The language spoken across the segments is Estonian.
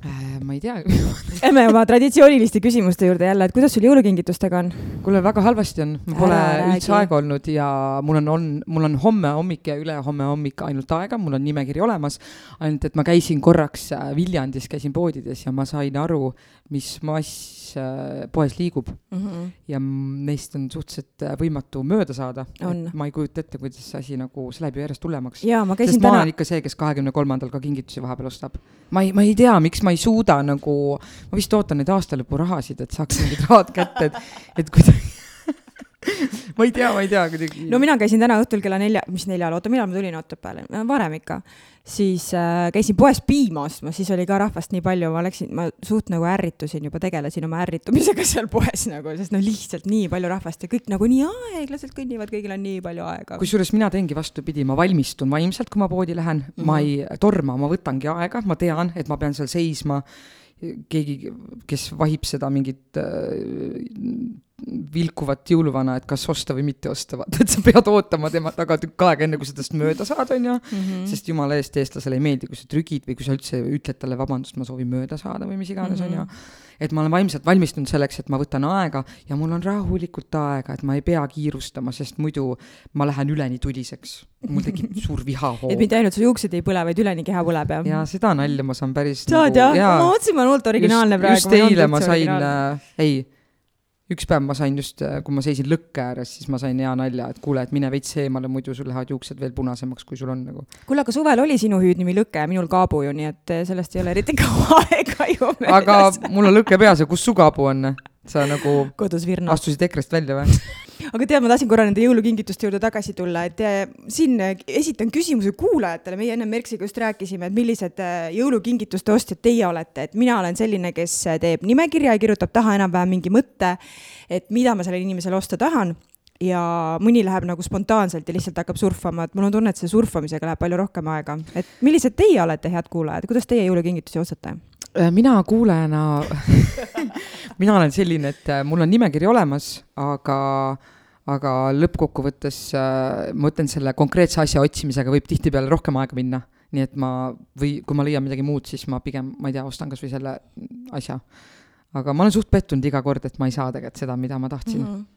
Äh, ma ei tea Lähme oma traditsiooniliste küsimuste juurde jälle, et kuidas sul jõulukingitustega on? kuule, väga halvasti on, mul pole üldse aega olnud ja mul on, on, mul on homme hommik ja ülehomme hommik ainult aega, mul on nimekiri olemas. ainult, et ma käisin korraks äh, Viljandis, käisin poodides ja ma sain aru, mis mass poes liigub mm. -hmm. ja neist on suhteliselt võimatu mööda saada. ma ei kujuta ette, kuidas see asi nagu, see läheb ju järjest hullemaks. sest täna... ma olen ikka see, kes kahekümne kolmandal ka kingitusi vahepeal ostab. ma ei, ma ei tea, miks ma ei suuda nagu, ma vist ootan neid aastalõpurahasid, et saaks mingid rahad kätte, et, et kuidagi ma ei tea, ma ei tea kuidagi. no mina käisin täna õhtul kella nelja, mis neljal, oota, millal ma tulin Otepääle, varem ikka. Siis äh, käisin poes piima ostmas, siis oli ka rahvast nii palju, ma läksin, ma suht nagu ärritusin juba, tegelesin oma ärritumisega seal poes nagu, sest no lihtsalt nii palju rahvast ja kõik nagu nii aeglaselt kõnnivad, kõigil on nii palju aega. kusjuures mina teengi vastupidi, ma valmistun vaimselt, kui ma poodi lähen mm, -hmm. ma ei torma, ma võtangi aega, ma tean, et ma pean seal seisma keegi, kes vahib seda mingit äh, vilkuvat jõuluvana, et kas osta või mitte osta, vaata, et sa pead ootama tema taga tükk aega, enne kui sa tast mööda saad, on ju mm. -hmm. sest jumala eest eestlasele ei meeldi, kui sa trügid või kui sa üldse ütled talle vabandust, ma soovin mööda saada või mis iganes mm, -hmm. on ju. et ma olen vaimselt valmistunud selleks, et ma võtan aega ja mul on rahulikult aega, et ma ei pea kiirustama, sest muidu ma lähen üleni tuliseks. mul tekib suur vihahoov. et mitte ainult su juuksed ei põle, vaid üleni keha põleb, jah? jaa, seda nalja ma saan päris saad nagu, jah? ma mõtlesin, ma olen hullult originaalne just, praegu. just eile ma sain, äh, ei üks päev ma sain just, kui ma seisin lõkke ääres, siis ma sain hea nalja, et kuule, et mine veits eemale, muidu sul lähevad juuksed veel punasemaks, kui sul on nagu. kuule, aga suvel oli sinu hüüdnimi Lõke, minul Kaabu ju, nii et äh, sellest ei ole eriti kaua aega ju meeles. aga mul on lõke peas ja kus su Kaabu on? sa nagu kodus Virno. astusid EKRE-st välja või? aga tead, ma tahtsin korra nende jõulukingituste juurde tagasi tulla, et äh, siin esitan küsimuse kuulajatele, meie enne Merksiga just rääkisime, et millised jõulukingituste ostjad teie olete, et mina olen selline, kes teeb nimekirja ja kirjutab taha enam-vähem mingi mõtte, et mida ma sellele inimesele osta tahan. Ja mõni läheb nagu spontaanselt ja lihtsalt hakkab surfama, et mul on tunne, et selle surfamisega läheb palju rohkem aega. et millised teie olete, head kuulajad, kuidas teie jõulukingitusi ostate? Äh, mina kuulajana mina olen selline, et äh, mul on nimekiri olemas, aga aga lõppkokkuvõttes äh, ma ütlen, selle konkreetse asja otsimisega võib tihtipeale rohkem aega minna. nii et ma, või kui ma leian midagi muud, siis ma pigem, ma ei tea, ostan kas või selle asja. aga ma olen suht pettunud iga kord, et ma ei saa tegelikult seda, mida ma tahtsin mm. -hmm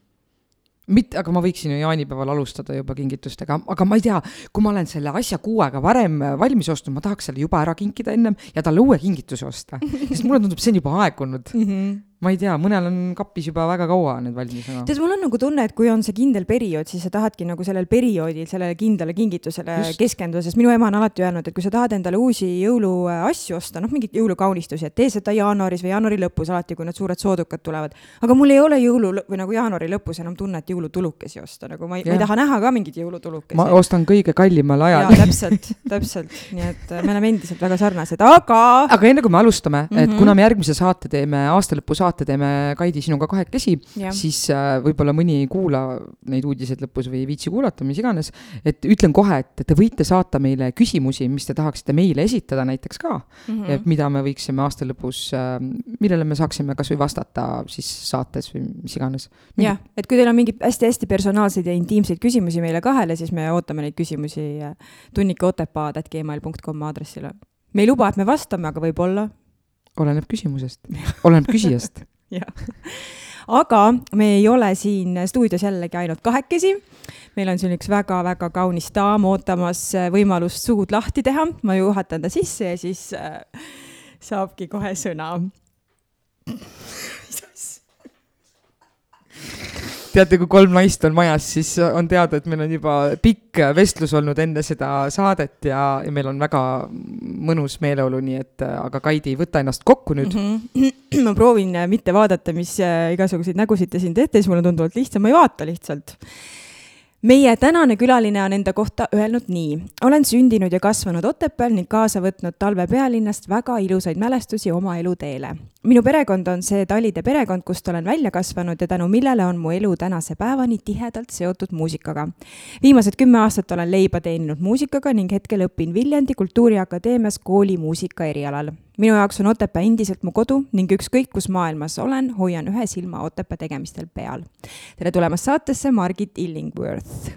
mitte, aga ma võiksin ju jaanipäeval alustada juba kingitustega, aga ma ei tea, kui ma olen selle asja kuu aega varem valmis ostnud, ma tahaks selle juba ära kinkida ennem ja talle uue kingituse osta. sest mulle tundub, see on juba aegunud mm. -hmm ma ei tea, mõnel on kapis juba väga kaua need valmis aga. tead, mul on nagu tunne, et kui on see kindel periood, siis sa tahadki nagu sellel perioodil sellele kindlale kingitusele Just. keskenduda, sest minu ema on alati öelnud, et kui sa tahad endale uusi jõuluasju osta, noh, mingeid jõulukaunistusi, et tee seda jaanuaris või jaanuari lõpus alati, kui need suured soodukad tulevad. aga mul ei ole jõulu või nagu jaanuari lõpus enam tunnet jõulutulukesi osta, nagu ma ei, ma ei taha näha ka mingeid jõulutulukesi. ma ostan kõige kallimal ajal. täpselt, täpselt, nii et äh, me oleme endiselt väga sarnased, aga. aga enne kui me alustame mm, -hmm. et mhm. kuna me järgmise saate teeme, aastalõpu saate teeme Kaidi sinuga kahekesi, siis äh, võib-olla mõni ei kuula neid uudiseid lõpus või ei viitsi kuulata, mis iganes. et ütlen kohe, et te võite saata meile küsimusi, mis te tahaksite meile esitada näiteks ka mm, -hmm. mida me võiksime aasta lõpus äh,, millele me saaksime kasvõi vastata siis saates või mis iganes. jah, et kui teil on mingeid hästi-hästi personaalseid ja intiimseid küsimusi meile kahele, siis me ootame neid küsimusi äh, tunnikeotepaad.gmail.com aadressile. me ei luba, et me vastame, aga võib-olla oleneb küsimusest, oleneb küsijast jah. aga me ei ole siin stuudios jällegi ainult kahekesi. meil on siin üks väga-väga kaunis daam ootamas võimalust suud lahti teha. ma juhatan ta sisse ja siis äh, saabki kohe sõna teate, kui kolm naist on majas, siis on teada, et meil on juba pikk vestlus olnud enne seda saadet ja, ja meil on väga mõnus meeleolu, nii et aga Kaidi, võta ennast kokku nüüd mm. -hmm. ma proovin mitte vaadata, mis äh, igasuguseid nägusid te siin teete, siis mul on tunduvalt lihtsam, ma ei vaata lihtsalt meie tänane külaline on enda kohta öelnud nii. olen sündinud ja kasvanud Otepääl ning kaasa võtnud talve pealinnast väga ilusaid mälestusi oma eluteele. minu perekond on see Talide perekond, kust olen välja kasvanud ja tänu millele on mu elu tänase päevani tihedalt seotud muusikaga. viimased kümme aastat olen leiba teeninud muusikaga ning hetkel õpin Viljandi Kultuuriakadeemias koolimuusika erialal minu jaoks on Otepää endiselt mu kodu ning ükskõik, kus maailmas olen, hoian ühe silma Otepää tegemistel peal. tere tulemast saatesse, Margit Illingworth.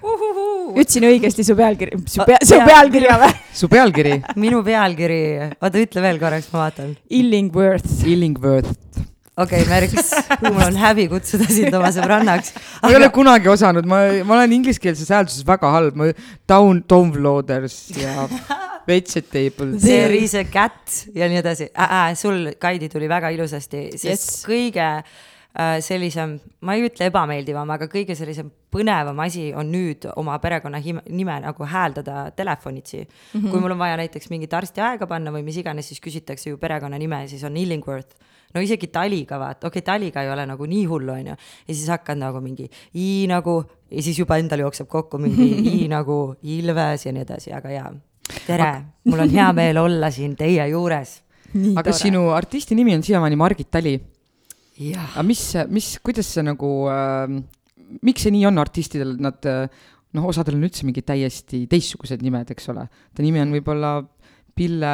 ütlesin õigesti su pealkiri, su pea, su pealkirja või? su pealkiri? minu pealkiri, oota ütle veel korraks, ma vaatan. Illingworth. Illingworth okei okay,, Merks, mul on häbi kutsuda sind oma sõbrannaks aga.... ma ei ole kunagi osanud, ma, ma olen ingliskeelses häälduses väga halb, ma down, downloaders ja vegetables. There is a cat ja nii edasi äh,. Äh, sul, Kaidi, tuli väga ilusasti, sest yes. kõige äh, sellisem, ma ei ütle ebameeldivam, aga kõige sellisem põnevam asi on nüüd oma perekonna nime nagu hääldada telefonitsi mm. -hmm. kui mul on vaja näiteks mingit arsti aega panna või mis iganes, siis küsitakse ju perekonnanime, siis on Illingworth no isegi taliga vaata, okei okay,, taliga ei ole nagu nii hullu, onju. ja siis hakkad nagu mingi i nagu ja siis juba endal jookseb kokku mingi i nagu Ilves ja nii edasi, aga jaa tere, mul on hea meel olla siin teie juures. aga tore. sinu artisti nimi on siiamaani Margit Tali. aga mis, mis, kuidas see nagu äh,, miks see nii on artistidel, nad noh, osadel on üldse mingid täiesti teistsugused nimed, eks ole. ta nimi on võib-olla Pille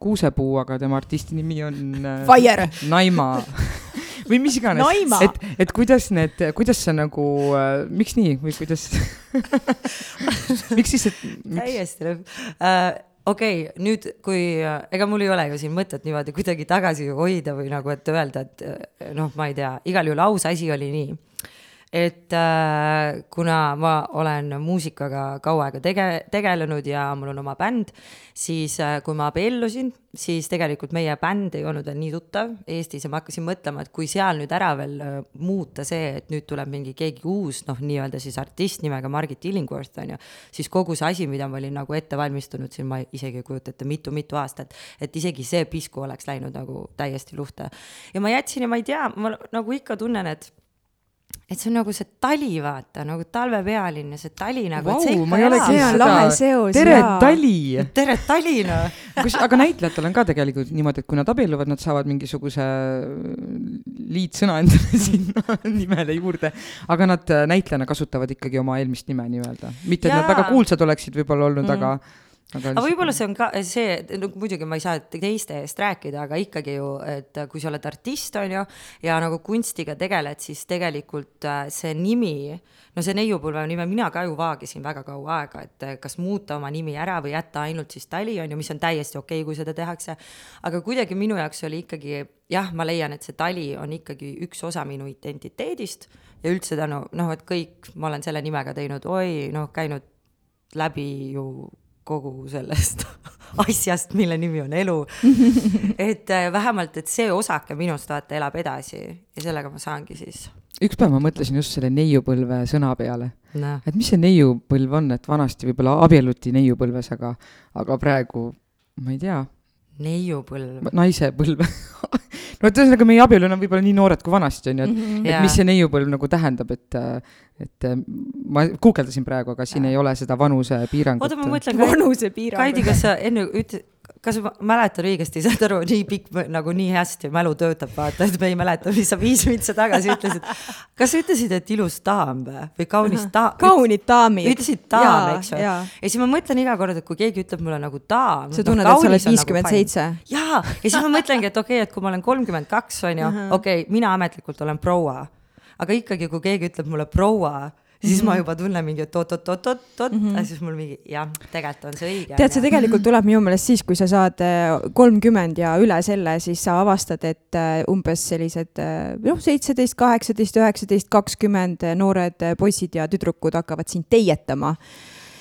Kuusepuu, aga tema artisti nimi on äh, Fire. Naima. Või mis iganes, et, et kuidas need, kuidas sa nagu äh,, miks nii? Või kuidas miks siis, et miks? täiesti lõpp. Uh, okei okay,, nüüd kui, ega mul ei ole ju siin mõtet niimoodi kuidagi tagasi hoida või nagu, et öelda, et noh, ma ei tea, igal juhul aus asi oli nii et äh, kuna ma olen muusikaga kaua aega tege-, tegelenud ja mul on oma bänd, siis äh, kui ma abiellusin, siis tegelikult meie bänd ei olnud veel nii tuttav Eestis ja ma hakkasin mõtlema, et kui seal nüüd ära veel äh, muuta see, et nüüd tuleb mingi keegi uus, noh, nii-öelda siis artist nimega Margit Illingworth, on ju, siis kogu see asi, mida ma olin nagu ette valmistunud siin, ma isegi ei kujuta ette mitu,, mitu-mitu aastat, et isegi see pisku oleks läinud nagu täiesti luhta. ja ma jätsin ja ma ei tea, ma nagu ikka tunnen, et et see on nagu see tali, vaata, nagu talvepealinn ja see tali nagu wow,, see on lahe seos. tere, Tali! tere, Tali, noh. kus, aga näitlejatel on ka tegelikult niimoodi, et kui nad abielluvad, nad saavad mingisuguse liitsõna endale sinna nimele juurde, aga nad äh, näitlejana kasutavad ikkagi oma eelmist nime nii-öelda. mitte, et nad väga kuulsad oleksid võib-olla olnud mm., aga aga, aga võib-olla see on ka see, no muidugi ma ei saa teiste eest rääkida, aga ikkagi ju, et kui sa oled artist, on ju, ja nagu kunstiga tegeled, siis tegelikult äh, see nimi, no see neiupõlve nime, mina ka ju vaagisin väga kaua aega, et äh, kas muuta oma nimi ära või jätta ainult siis Tali, on ju, mis on täiesti okei okay,, kui seda tehakse. aga kuidagi minu jaoks oli ikkagi jah, ma leian, et see Tali on ikkagi üks osa minu identiteedist ja üldse tänu noh, et kõik, ma olen selle nimega teinud, oi noh, käinud läbi ju kogu sellest asjast, mille nimi on elu. et äh, vähemalt, et see osake minust vaata elab edasi ja sellega ma saangi siis. üks päev ma mõtlesin just selle neiupõlve sõna peale no.. et mis see neiupõlv on, et vanasti võib-olla abielluti neiupõlves, aga, aga praegu ma ei tea. neiupõlv. naise põlve no et ühesõnaga meie abielud on võib-olla nii noored kui vanasti on ju, et mm, -hmm. et yeah. mis see neiupõlv nagu tähendab, et et ma guugeldasin praegu, aga siin ja. ei ole seda vanusepiirangut. oota, ma mõtlen. vanusepiirangut. Kaidi, kas sa enne üt-, kas ma mäletan õigesti, saad aru, nii pikk nagu nii hästi mälu töötab, vaata, et me ei mäleta, mis sa viis mintsa tagasi ütlesid. kas sa ütlesid, et ilus daam või, kaunis daam? kaunid daamid. ütlesid daam, eks ju. ja siis ma mõtlen iga kord, et kui keegi ütleb mulle nagu daam. sa tunned no,, et sa oled nagu viiskümmend seitse. jaa, ja siis ma mõtlengi, et okei okay,, et kui ma olen kolmkümmend kaks, on ju, okei, mina ametlikult olen proua. aga ikkagi, kui keegi ütleb mulle proua siis mm -hmm. ma mhm. juba tunnen mingi, et oot-oot-oot-oot-oot mm, -hmm. ja siis mul mingi jah, tegelikult on see õige. tead, see tegelikult tuleb minu meelest siis, kui sa saad äh, kolmkümmend ja üle selle, siis sa avastad, et äh, umbes sellised äh, noh, seitseteist, kaheksateist, üheksateist, kakskümmend noored poisid ja tüdrukud hakkavad sind teietama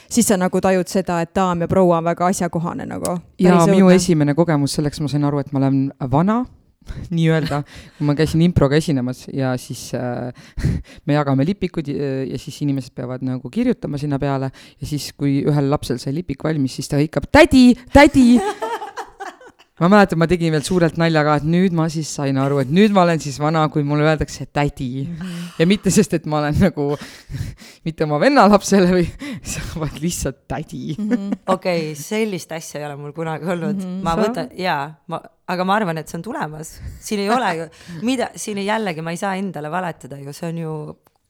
siis sa nagu tajud seda, et daam ja proua on väga asjakohane nagu. ja minu esimene kogemus selleks, ma sain aru, et ma olen vana nii-öelda, kui ma käisin improga esinemas ja siis äh, me jagame lipikud ja, äh, ja siis inimesed peavad nagu kirjutama sinna peale ja siis, kui ühel lapsel sai lipik valmis, siis ta hõikab tädi, tädi ma mäletan, ma tegin veel suurelt nalja ka, et nüüd ma siis sain aru, et nüüd ma olen siis vana, kui mulle öeldakse tädi. ja mitte sest, et ma olen nagu, mitte oma venna lapsele või, vaid lihtsalt tädi. okei okay,, sellist asja ei ole mul kunagi olnud mm, -hmm. ma võtan jaa, ma, aga ma arvan, et see on tulemas, siin ei ole ju, mida, siin jällegi ma ei saa endale valetada ju, see on ju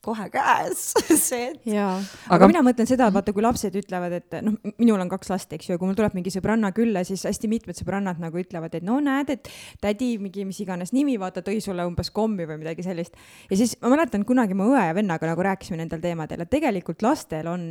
kohe käes, see, et aga Aga- mina mõtlen seda, vaata, kui lapsed ütlevad, et noh, minul on kaks last, eks ju, ja kui mul tuleb mingi sõbranna külla, siis hästi mitmed sõbrannad nagu ütlevad, et no näed, et tädi mingi mis iganes nimi, vaata, tõi sulle umbes kommi või midagi sellist. ja siis ma mäletan kunagi mu õe ja vennaga nagu rääkisime nendel teemadel, et tegelikult lastel on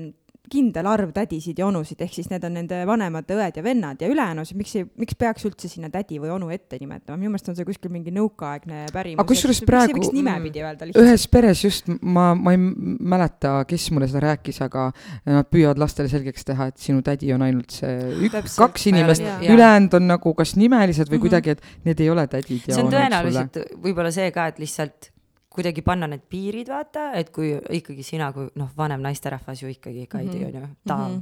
kindel arv tädisid ja onusid, ehk siis need on nende vanemad õed ja vennad ja ülejäänud, miks ei, miks peaks üldse sinna tädi või onu ette nimetama, minu meelest on see kuskil mingi nõukaaegne pärimus. Aga kusjuures praegu- öelda ühes peres just ma, ma ei mäleta, kes mulle seda rääkis, aga nad püüavad lastele selgeks teha, et sinu tädi on ainult see ük-, Täpselt. kaks inimest ülejäänud on nagu kas nimelised või Mhm. kuidagi, et need ei ole tädid ja see on onud sulle. tõenäoliselt võib-olla see ka, et lihtsalt kuidagi panna need piirid, vaata, et kui ikkagi sina kui noh, vanem naisterahvas ju ikkagi Kaidi on ju daam.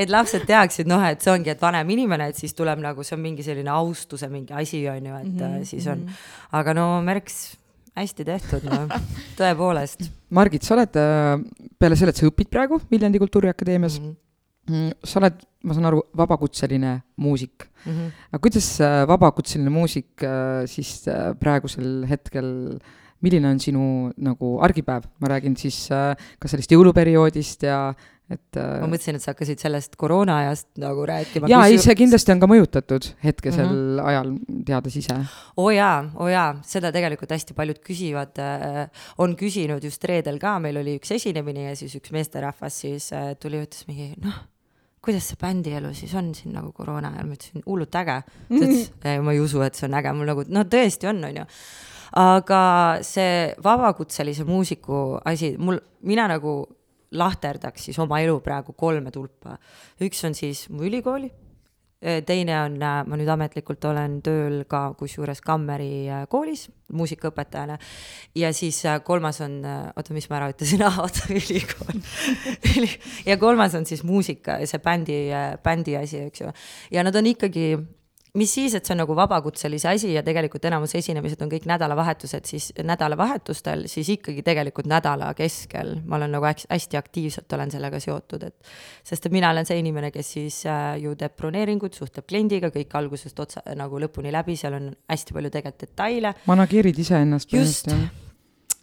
et lapsed teaksid noh, et see ongi, et vanem inimene, et siis tuleb nagu see on mingi selline austuse mingi asi on ju, et mm -hmm. siis on, aga no märks hästi tehtud, noh, tõepoolest Margit, sa oled äh, peale selle, et sa õpid praegu Viljandi Kultuuriakadeemias mm. mm,, sa oled, ma saan aru, vabakutseline muusik. -hmm. aga kuidas äh, vabakutseline muusik äh, siis äh, praegusel hetkel, milline on sinu nagu argipäev, ma räägin siis ka sellest jõuluperioodist ja et ma mõtlesin, et sa hakkasid sellest koroona ajast nagu rääkima. jaa, ei, see kindlasti on ka mõjutatud hetkesel mm. -hmm. ajal, teades ise. oo jaa, oo jaa, seda tegelikult hästi paljud küsivad äh,, on küsinud just reedel ka, meil oli üks esinemine ja siis üks meesterahvas siis äh, tuli ja ütles mingi noh, kuidas see bändielu siis on siin nagu koroona ajal, ma ütlesin hullult äge. ta ütles, ma ei usu, et see on äge, mul nagu no tõesti on, onju. aga see vabakutselise muusiku asi, mul, mina nagu lahterdaks siis oma elu praegu kolme tulpa. üks on siis mu ülikooli teine on, ma nüüd ametlikult olen tööl ka kusjuures Kammeri äh, koolis muusikaõpetajana ja siis äh, kolmas on, oota, mis ma ära ütlesin, oota, ülikool. ja kolmas on siis muusika see bändi, bändi asi, eks ju. ja nad on ikkagi mis siis, et see on nagu vabakutselise asi ja tegelikult enamus esinemised on kõik nädalavahetused, siis nädalavahetustel, siis ikkagi tegelikult nädala keskel ma olen nagu hästi, aktiivselt olen sellega seotud, et sest et mina olen see inimene, kes siis äh, ju teeb broneeringut, suhtleb kliendiga kõik algusest otsa nagu lõpuni läbi, seal on hästi palju tegelikult detaile manageerid iseennast. Just.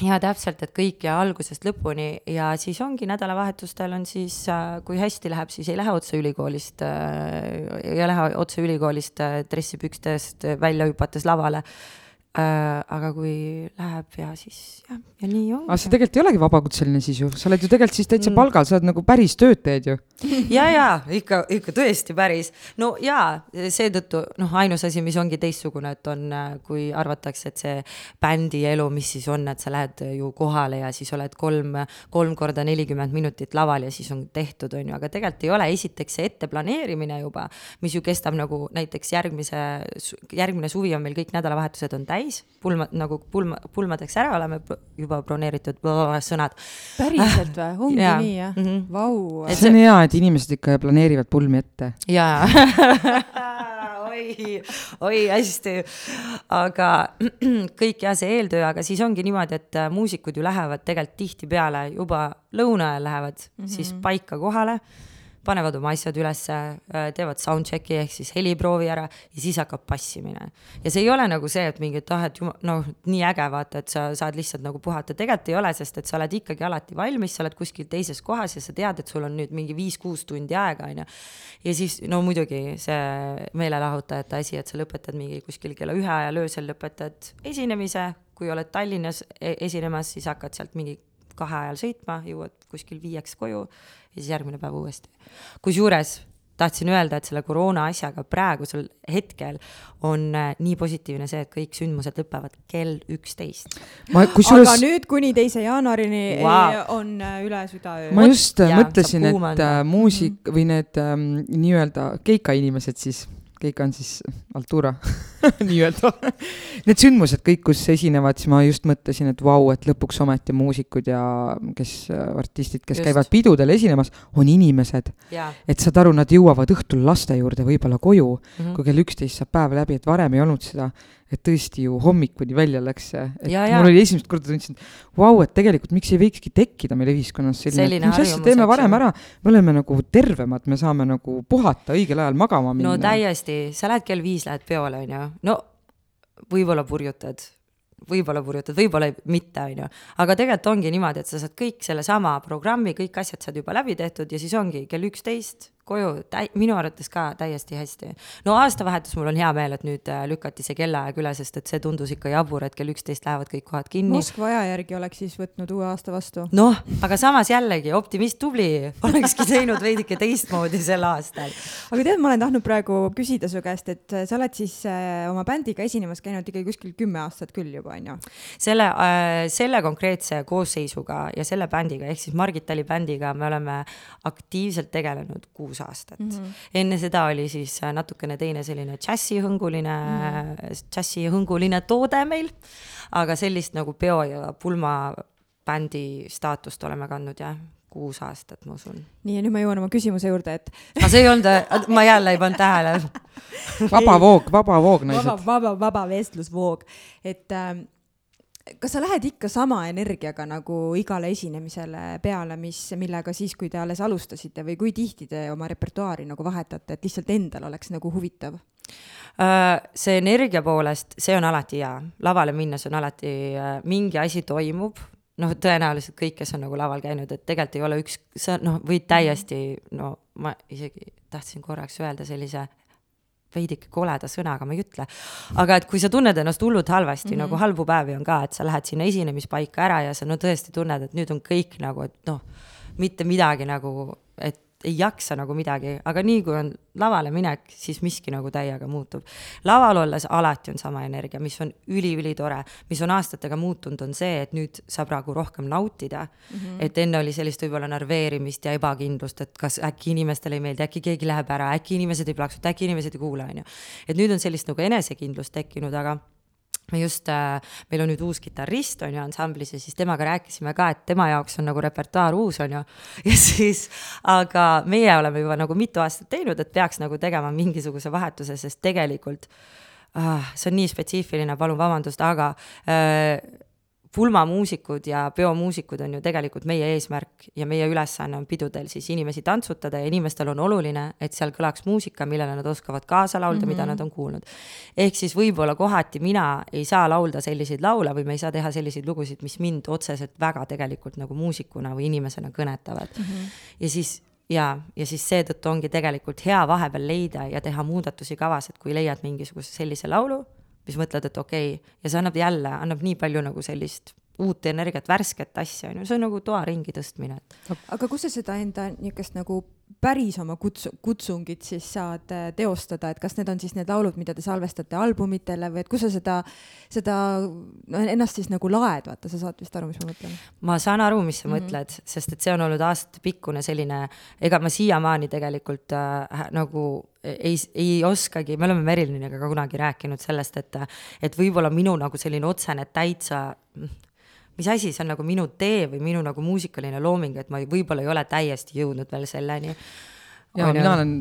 Ja täpselt, et kõik ja algusest lõpuni ja siis ongi nädalavahetustel on siis, kui hästi läheb, siis ei lähe otse ülikoolist, ei lähe otse ülikoolist äh, dressipükstest välja hüpates lavale. aga kui läheb ja siis jah, ja nii aga sa ongi. tegelikult ei olegi vabakutseline siis ju, sa oled ju tegelikult siis täitsa Mm. palgal, sa oled nagu päris tööd teed ju. ja, ja ikka, ikka tõesti päris. no ja seetõttu noh, ainus asi, mis ongi teistsugune, et on, kui arvatakse, et see bändi elu, mis siis on, et sa lähed ju kohale ja siis oled kolm, kolm korda nelikümmend minutit laval ja siis on tehtud, on ju, aga tegelikult ei ole, esiteks see etteplaneerimine juba, mis ju kestab nagu näiteks järgmise, järgmine suvi on meil kõik nädalavahetused on täis, pulma nagu pulma, pulmadeks ära oleme juba broneeritud sõnad. päriselt või? ongi Jaa. nii jah Mhm. Vau. Et see on hea, et inimesed ikka planeerivad pulmi ette. jaa oi, oi hästi, aga kõik ja see eeltöö, aga siis ongi niimoodi, et äh, muusikud ju lähevad tegelikult tihtipeale juba lõuna ajal lähevad mm -hmm. siis paika kohale, panevad oma asjad ülesse, teevad soundcheck'i ehk siis heliproovi ära ja siis hakkab passimine. ja see ei ole nagu see, et mingi, et ah, et juma- noh, nii äge vaata, et sa saad lihtsalt nagu puhata, tegelikult ei ole, sest et sa oled ikkagi alati valmis, sa oled kuskil teises kohas ja sa tead, et sul on nüüd mingi viis-kuus tundi aega, onju. ja siis no muidugi see meelelahutajate asi, et sa lõpetad mingi kuskil kella ühe ajal öösel lõpetad esinemise, kui oled Tallinnas e- esinemas, siis hakkad sealt mingi kahe ajal sõitma, jõuad kuskil viieks koju ja siis järgmine päev uuesti. kusjuures tahtsin öelda, et selle koroona asjaga praegusel hetkel on äh, nii positiivne see, et kõik sündmused lõpevad kell üksteist. ma aga kusjuures, nüüd kuni teise jaanuarini wow. on äh, üle südaöö. ma just äh, jaa, mõtlesin, et muusik või need ähm, nii-öelda keikainimesed siis, keika on siis Altura nii-öelda. Need sündmused kõik, kus esinevad, siis ma just mõtlesin, et vau, et lõpuks ometi muusikud ja kes, artistid, kes just. käivad pidudel esinemas, on inimesed. et saad aru, nad jõuavad õhtul laste juurde võib-olla koju mm, -hmm. kui kell üksteist saab päev läbi, et varem ei olnud seda et tõesti ju hommikuni välja läks see, et ja, ja. mul oli esimest korda tundsin, et vau, et tegelikult miks ei võikski tekkida meil ühiskonnas selline, selline mis asja teeme varem ära, me oleme nagu tervemad, me saame nagu puhata õigel ajal magama minna. no täiesti, sa lähed kell viis, lähed peole, onju, no võib-olla purjutad võib-olla purjutad, võib-olla mitte, on ju. aga tegelikult ongi niimoodi, et sa saad kõik sellesama programmi, kõik asjad saad juba läbi tehtud ja siis ongi kell üksteist koju täi-, minu arvates ka täiesti hästi. no aastavahetus mul on hea meel, et nüüd äh, lükati see kellaaeg üle, sest et see tundus ikka jabur, et kell üksteist lähevad kõik kohad kinni. Moskva aja järgi oleks siis võtnud uue aasta vastu. noh, aga samas jällegi optimist tubli, olekski teinud veidike teistmoodi sel aastal. aga tead, ma olen tahtnud praegu küsida su käest, et äh, sa oled siis äh, oma bändiga esinemas käinud ikkagi kuskil kümme aastat küll juba, on ju? selle äh,, selle konkreetse koosseisuga ja selle bändiga ehk siis Margit Tali bändiga me oleme aktiivselt tegelenud kuus kuus aastat mm. -hmm. enne seda oli siis natukene teine selline džässihõnguline mm, -hmm. džässihõnguline toode meil, aga sellist nagu peo ja pulmabändi staatust oleme kandnud jah kuus aastat, ma usun. nii, ja nüüd ma jõuan oma küsimuse juurde, et. aga see ei olnud, ma jälle ei pannud tähele vaba voog, vaba voog, naised. vaba, vaba, vaba vestlusvoog, et äh, kas sa lähed ikka sama energiaga nagu igale esinemisele peale, mis, millega siis, kui te alles alustasite või kui tihti te oma repertuaari nagu vahetate, et lihtsalt endal oleks nagu huvitav? Äh, see energia poolest, see on alati hea, lavale minnes on alati, äh, mingi asi toimub, noh, tõenäoliselt kõik, kes on nagu laval käinud, et tegelikult ei ole üks, sa noh, võid täiesti, no ma isegi tahtsin korraks öelda sellise veidike koleda sõnaga, ma ei ütle. aga et kui sa tunned ennast hullult halvasti mm, -hmm. nagu halbu päevi on ka, et sa lähed sinna esinemispaika ära ja sa no tõesti tunned, et nüüd on kõik nagu, et noh, mitte midagi nagu, et ei jaksa nagu midagi, aga nii kui on lavale minek, siis miski nagu täiega muutub. laval olles alati on sama energia, mis on üliülitore, mis on aastatega muutunud, on see, et nüüd saab nagu rohkem nautida mm. -hmm. et enne oli sellist võib-olla närveerimist ja ebakindlust, et kas äkki inimestele ei meeldi, äkki keegi läheb ära, äkki inimesed ei plaksuta, äkki inimesed ei kuula, on ju. et nüüd on sellist nagu enesekindlust tekkinud, aga me just äh,, meil on nüüd uus kitarrist, on ju, ansamblis ja siis temaga rääkisime ka, et tema jaoks on nagu repertuaar uus, on ju. ja siis, aga meie oleme juba nagu mitu aastat teinud, et peaks nagu tegema mingisuguse vahetuse, sest tegelikult ah, see on nii spetsiifiline, palun vabandust, aga äh, pulmamuusikud ja peomuusikud on ju tegelikult meie eesmärk ja meie ülesanne on pidudel siis inimesi tantsutada ja inimestel on oluline, et seal kõlaks muusika, millele nad oskavad kaasa laulda mm, -hmm. mida mhm. nad on kuulnud. ehk siis võib-olla kohati mina ei saa laulda selliseid laule või me ei saa teha selliseid lugusid, mis mind otseselt väga tegelikult nagu muusikuna või inimesena kõnetavad mm. -hmm. ja siis ja, ja siis seetõttu ongi tegelikult hea vahepeal leida ja teha muudatusi kavas, et kui leiad mingisuguse sellise laulu siis mõtled, et okei okay., ja see annab jälle, annab nii palju nagu sellist uut energiat, värsket asja, on ju, see on nagu toa ringi tõstmine, et. aga kus sa seda enda niisugust nagu päris oma kutsu-, kutsungit siis saad äh, teostada, et kas need on siis need laulud, mida te salvestate albumitele või et kus sa seda, seda no ennast siis nagu laed, vaata, sa saad vist aru, mis ma mõtlen? ma saan aru, mis sa mm -hmm. mõtled, sest et see on olnud aastatepikkune selline, ega ma siiamaani tegelikult äh, nagu ei, ei oskagi, me oleme Meriliniga ka kunagi rääkinud sellest, et, et võib-olla minu nagu selline otsene täitsa mis asi, see on nagu minu tee või minu nagu muusikaline looming, et ma võib-olla ei ole täiesti jõudnud veel selleni ja mina olen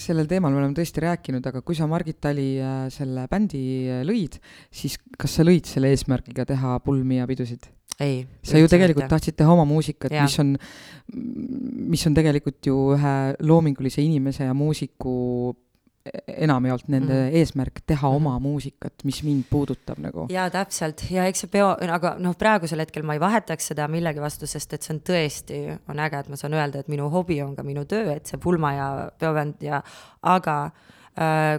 sellel teemal, me oleme tõesti rääkinud, aga kui sa Margit Tali äh, selle bändi äh, lõid, siis kas sa lõid selle eesmärgiga teha pulmi ja pidusid? ei. sa ju tegelikult tahtsid teha oma muusikat, mis on, mis on tegelikult ju ühe loomingulise inimese ja muusiku enamjaolt nende mm -hmm. eesmärk teha oma mm -hmm. muusikat, mis mind puudutab nagu. jaa, täpselt, ja eks see peo, aga noh, praegusel hetkel ma ei vahetaks seda millegi vastu, sest et see on tõesti, on äge, et ma saan öelda, et minu hobi on ka minu töö, et see pulma ja peobänd ja, aga äh,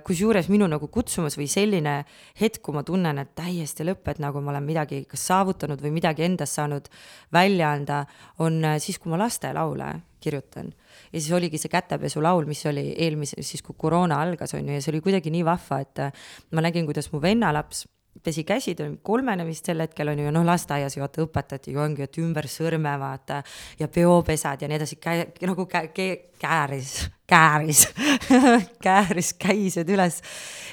kusjuures minu nagu kutsumus või selline hetk, kui ma tunnen, et täiesti lõpp, et nagu ma olen midagi kas saavutanud või midagi endast saanud välja anda, on äh, siis, kui ma lastelaule kirjutan. Ja siis oligi see kätepesulaul, mis oli eelmise, siis kui koroona algas, on ju, ja see oli kuidagi nii vahva, et äh, ma nägin, kuidas mu vennalaps pesi käsi, ta oli kolmene vist sel hetkel on ju, noh, lasteaias ju vaata õpetati ju ongi, et ümber sõrme vaata ja peopesad ja nii edasi, käe, nagu käe, käe, kääris kääris kääris käised üles.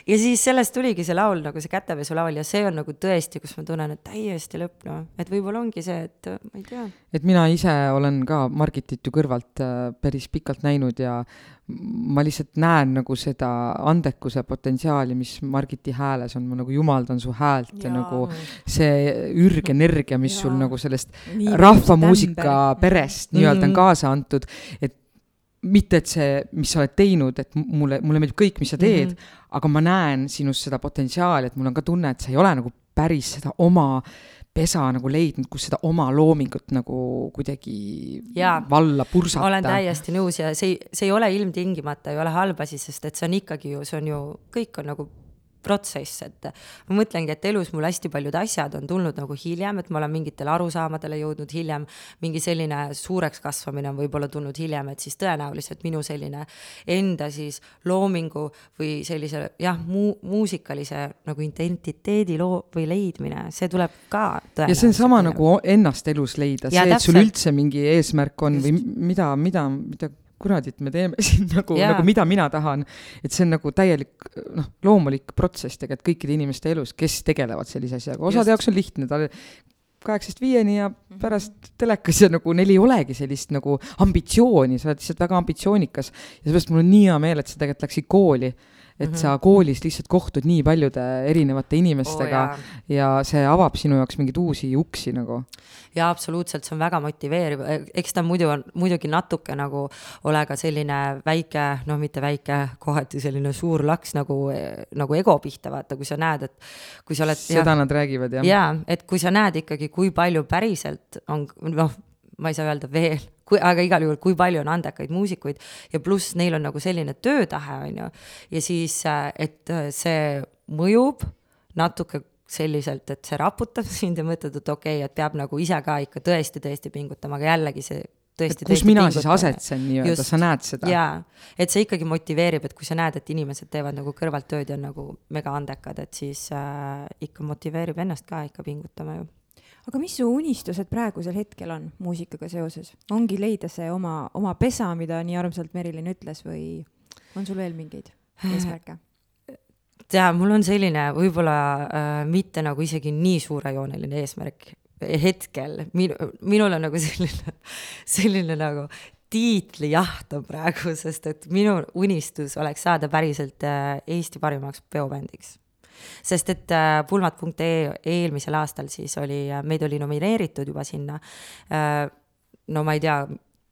ja siis sellest tuligi see laul nagu see kätepesulaul ja see on nagu tõesti, kus ma tunnen, et täiesti lõpp, noh, et võib-olla ongi see, et ma ei tea. et mina ise olen ka Margitit ju kõrvalt äh, päris pikalt näinud ja ma lihtsalt näen nagu seda andekuse potentsiaali, mis Margiti hääles on, ma nagu jumaldan su häält ja, ja nagu see ürgenergia, mis ja. sul nagu sellest rahvamuusika perest nii-öelda on mm. kaasa antud, et mitte, et see, mis sa oled teinud, et mulle, mulle meeldib kõik, mis sa teed mm, -hmm. aga ma näen sinus seda potentsiaali, et mul on ka tunne, et sa ei ole nagu päris seda oma pesa nagu leidnud, kus seda oma loomingut nagu kuidagi ja, valla pursata. olen täiesti nõus ja see, see ei ole ilmtingimata ei ole halb asi, sest et see on ikkagi ju, see on ju, kõik on nagu protsess, et ma mõtlengi, et elus mul hästi paljud asjad on tulnud nagu hiljem, et ma olen mingitele arusaamadele jõudnud hiljem, mingi selline suureks kasvamine on võib-olla tulnud hiljem, et siis tõenäoliselt minu selline enda siis loomingu või sellise jah, muu-, muusikalise nagu identiteedi loo- või leidmine, see tuleb ka ja see on sama nagu ennast elus leida, see, et sul üldse mingi eesmärk on Just. või mida, mida, mida kuradit me teeme siin nagu yeah., nagu mida mina tahan. et see on nagu täielik noh, loomulik protsess tegelikult kõikide inimeste elus, kes tegelevad sellise asjaga, osade jaoks on lihtne, ta kaheksast viieni ja mhm. pärast telekas ja nagu neil ei olegi sellist nagu ambitsiooni, sa oled lihtsalt väga ambitsioonikas. ja seepärast mul on nii hea meel, et sa tegelikult läksid kooli et mm -hmm. sa koolis lihtsalt kohtud nii paljude erinevate inimestega oh, ja see avab sinu jaoks mingeid uusi uksi nagu. jaa, absoluutselt, see on väga motiveeriv, eks ta muidu on muidugi natuke nagu ole ka selline väike, noh, mitte väike, kohati selline suur laks nagu, nagu ego pihta, vaata, kui sa näed, et kui sa oled. seda ja, nad räägivad, jah. jaa, et kui sa näed ikkagi, kui palju päriselt on, noh, ma ei saa öelda veel, kui, aga igal juhul, kui palju on andekaid muusikuid ja pluss neil on nagu selline töötahe, on ju. ja siis, äh, et äh, see mõjub natuke selliselt, et see raputab sind ja mõtled, et okei okay,, et peab nagu ise ka ikka tõesti-tõesti pingutama, aga jällegi see tõesti. kus mina pingutada. siis asetsen nii-öelda, sa näed seda? jaa, et see ikkagi motiveerib, et kui sa näed, et inimesed teevad nagu kõrvalt tööd ja on nagu mega andekad, et siis äh, ikka motiveerib ennast ka ikka pingutama ju aga mis su unistused praegusel hetkel on muusikaga seoses? ongi leida see oma, oma pesa, mida nii armsalt Merilin ütles või on sul veel mingeid eesmärke? tea, mul on selline võib-olla äh, mitte nagu isegi nii suurejooneline eesmärk hetkel, minu, minul on nagu selline, selline nagu tiitlijaht on praegu, sest et minu unistus oleks saada päriselt äh, Eesti parimaks peobändiks sest et äh, pulmad.ee eelmisel aastal siis oli, äh, meid oli nomineeritud juba sinna. Äh, no ma ei tea,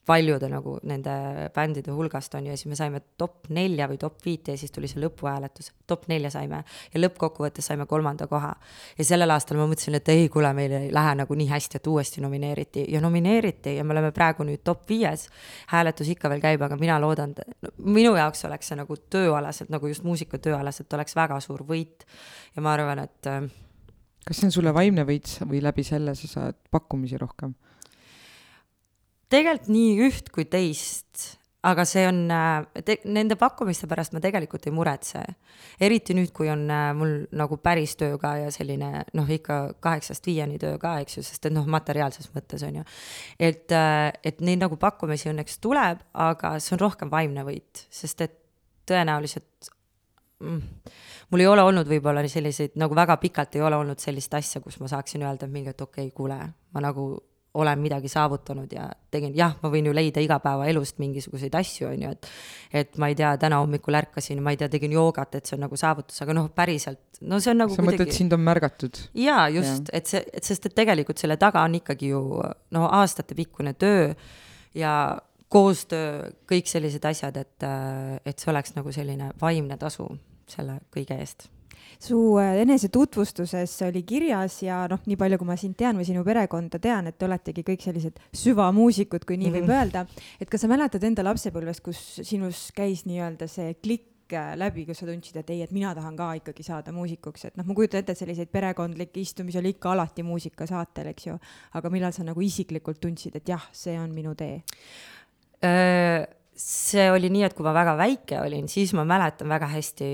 paljude nagu nende bändide hulgast on ju, ja siis me saime top nelja või top viite ja siis tuli see lõpuhääletus. top nelja saime ja lõppkokkuvõttes saime kolmanda koha. ja sellel aastal ma mõtlesin, et ei, kuule, meil ei lähe nagu nii hästi, et uuesti nomineeriti ja nomineeriti ja me oleme praegu nüüd top viies. hääletus ikka veel käib, aga mina loodan no,, minu jaoks oleks see nagu tööalaselt, nagu just muusika tööalaselt oleks väga suur võit. ja ma arvan, et äh, kas see on sulle vaimne võit või läbi selle sa saad pakkumisi rohkem? Tegelikult nii üht kui teist, aga see on, äh, nende pakkumiste pärast ma tegelikult ei muretse. eriti nüüd, kui on äh, mul nagu päris töö ka ja selline noh, ikka kaheksast viieni töö ka, eks ju, sest et noh, materiaalses mõttes on ju. et, äh, et neid nagu pakkumisi õnneks tuleb, aga see on rohkem vaimne võit, sest et tõenäoliselt mm, mul ei ole olnud võib-olla selliseid, nagu väga pikalt ei ole olnud sellist asja, kus ma saaksin öelda mingi, et okei okay,, kuule, ma nagu olen midagi saavutanud ja tegin, jah, ma võin ju leida igapäevaelust mingisuguseid asju, on ju, et et ma ei tea, täna hommikul ärkasin, ma ei tea, tegin joogat, et see on nagu saavutus, aga noh, päriselt, no see on nagu sa kuidagi... mõtled, sind on märgatud? jaa, just, et see, et sest, et tegelikult selle taga on ikkagi ju no aastatepikkune töö ja koostöö, kõik sellised asjad, et, et see oleks nagu selline vaimne tasu selle kõige eest su äh, enesetutvustuses oli kirjas ja noh, nii palju, kui ma sind tean või sinu perekonda tean, et te oletegi kõik sellised süvamuusikud, kui nii võib mhm. öelda. et kas sa mäletad enda lapsepõlvest, kus sinus käis nii-öelda see klikk äh, läbi, kus sa tundsid, et ei, et mina tahan ka ikkagi saada muusikuks, et noh, ma kujutan ette, et selliseid perekondlikke istumisi oli ikka alati muusikasaatel, eks ju. aga millal sa nagu isiklikult tundsid, et jah, see on minu tee? Äh, see oli nii, et kui ma väga väike olin, siis ma mäletan väga hästi,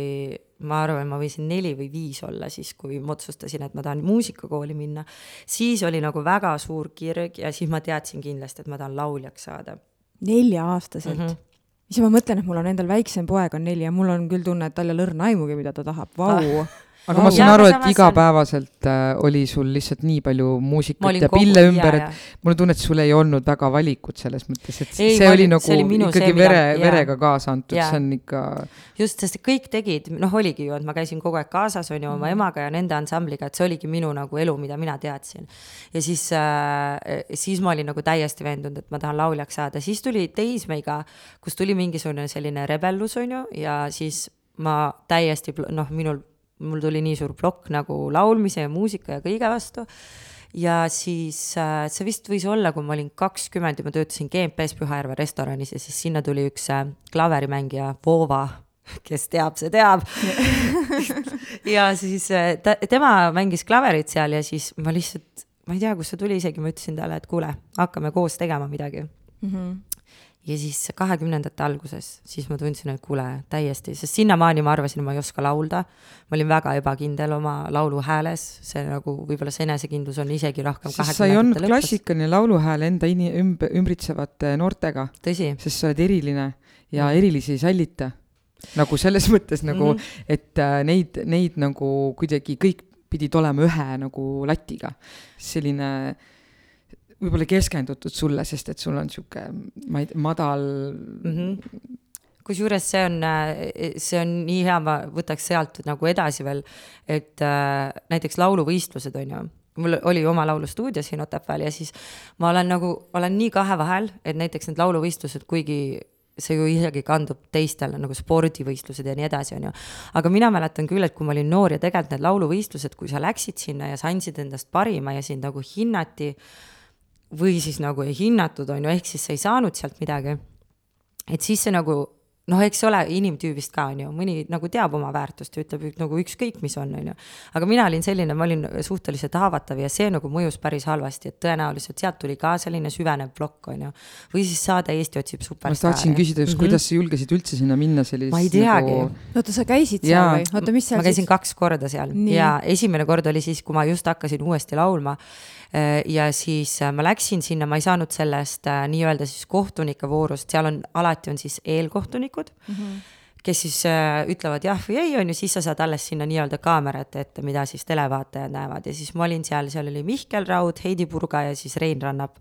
ma arvan, ma võisin neli või viis olla siis, kui ma otsustasin, et ma tahan muusikakooli minna. siis oli nagu väga suur kirg ja siis ma teadsin kindlasti, et ma tahan lauljaks saada. nelja-aastaselt mm? -hmm siis ma mõtlen, et mul on endal väiksem poeg on neli ja mul on küll tunne, et tal ei ole õrna aimugi, mida ta tahab, vau aga ma saan aru, aga et samas igapäevaselt äh, oli sul lihtsalt nii palju muusikat ja kogu- pille ümber, jaa, et mul on tunne, et sul ei olnud väga valikut selles mõttes, et Ei, see ma oli nagu see oli ikkagi see, vere, verega kaasa antud, see on ikka just, sest kõik tegid, noh, oligi ju, et ma käisin kogu aeg kaasas, on ju, oma emaga ja nende ansambliga, et see oligi minu nagu elu, mida mina teadsin. ja siis äh,, siis ma olin nagu täiesti veendunud, et ma tahan lauljaks saada, siis tuli teismeiga, kus tuli mingisugune selline rebellus, on ju, ja siis ma täiesti, noh, minul, mul tuli nii suur plokk nagu laulmise ja muusika ja kõige vastu ja siis äh, see vist võis olla, kui ma olin kakskümmend ja ma töötasin GMP-s Pühajärve restoranis ja siis sinna tuli üks äh, klaverimängija Voova, kes teab, see teab ja siis äh, ta, tema mängis klaverit seal ja siis ma lihtsalt, ma ei tea, kust see tuli isegi, ma ütlesin talle, et kuule, hakkame koos tegema midagi mm. -hmm. Ja siis kahekümnendate alguses, siis ma tundsin, et kuule, täiesti, sest sinnamaani ma arvasin, et ma ei oska laulda. ma olin väga ebakindel oma laulu hääles, see nagu võib-olla see enesekindlus on isegi rohkem sest sa ei olnud klassikaline lauluhääl enda ini-, ümb-, ümbritsevate noortega, sest sa oled eriline ja erilisi ei sallita. nagu selles mõttes nagu mm, -hmm. et äh, neid, neid nagu kuidagi kõik pidid olema ühe nagu latiga. selline võib-olla keskendutud sulle, sest et sul on sihuke, ma ei tea, madal mm. -hmm. kusjuures see on, see on nii hea, ma võtaks sealt nagu edasi veel, et äh, näiteks lauluvõistlused on ju mul oli oma laulustuudio siin Otepääl ja siis ma olen nagu, olen nii kahe vahel, et näiteks need lauluvõistlused, kuigi see ju isegi kandub teistele nagu spordivõistlused ja nii edasi, on ju. aga mina mäletan küll, et kui ma olin noor ja tegelikult need lauluvõistlused, kui sa läksid sinna ja sa andsid endast parima ja sind nagu hinnati või siis nagu ei hinnatud, on ju, ehk siis sa ei saanud sealt midagi. et siis see nagu noh, eks ole, inimtüübist ka on ju, mõni nagu teab oma väärtust ja ütleb nagu ükskõik, mis on, on ju. aga mina olin selline, ma olin suhteliselt haavatav ja see nagu mõjus päris halvasti, et tõenäoliselt sealt tuli ka selline süvenev plokk, on ju. või siis saade Eesti otsib ma superstaari. tahtsin küsida just mm, -hmm. kuidas sa julgesid üldse sinna minna sellist Ma ei teagi. nagu... oota, sa käisid seal Jaa. või? oota, mis seal ma käisin kaks korda seal Nii. ja esimene kord oli siis, kui ma just hakkasin uuesti laulma. Ja siis äh, ma läksin sinna, ma ei saanud sellest äh, nii-öelda siis kohtunike voorust, seal on alati on siis eelkohtunikud mm. -hmm kes siis äh, ütlevad jah või ei, on ju, siis sa saad alles sinna nii-öelda kaamerate ette, mida siis televaatajad näevad ja siis ma olin seal, seal oli Mihkel Raud, Heidi Purga ja siis Rein Rannap.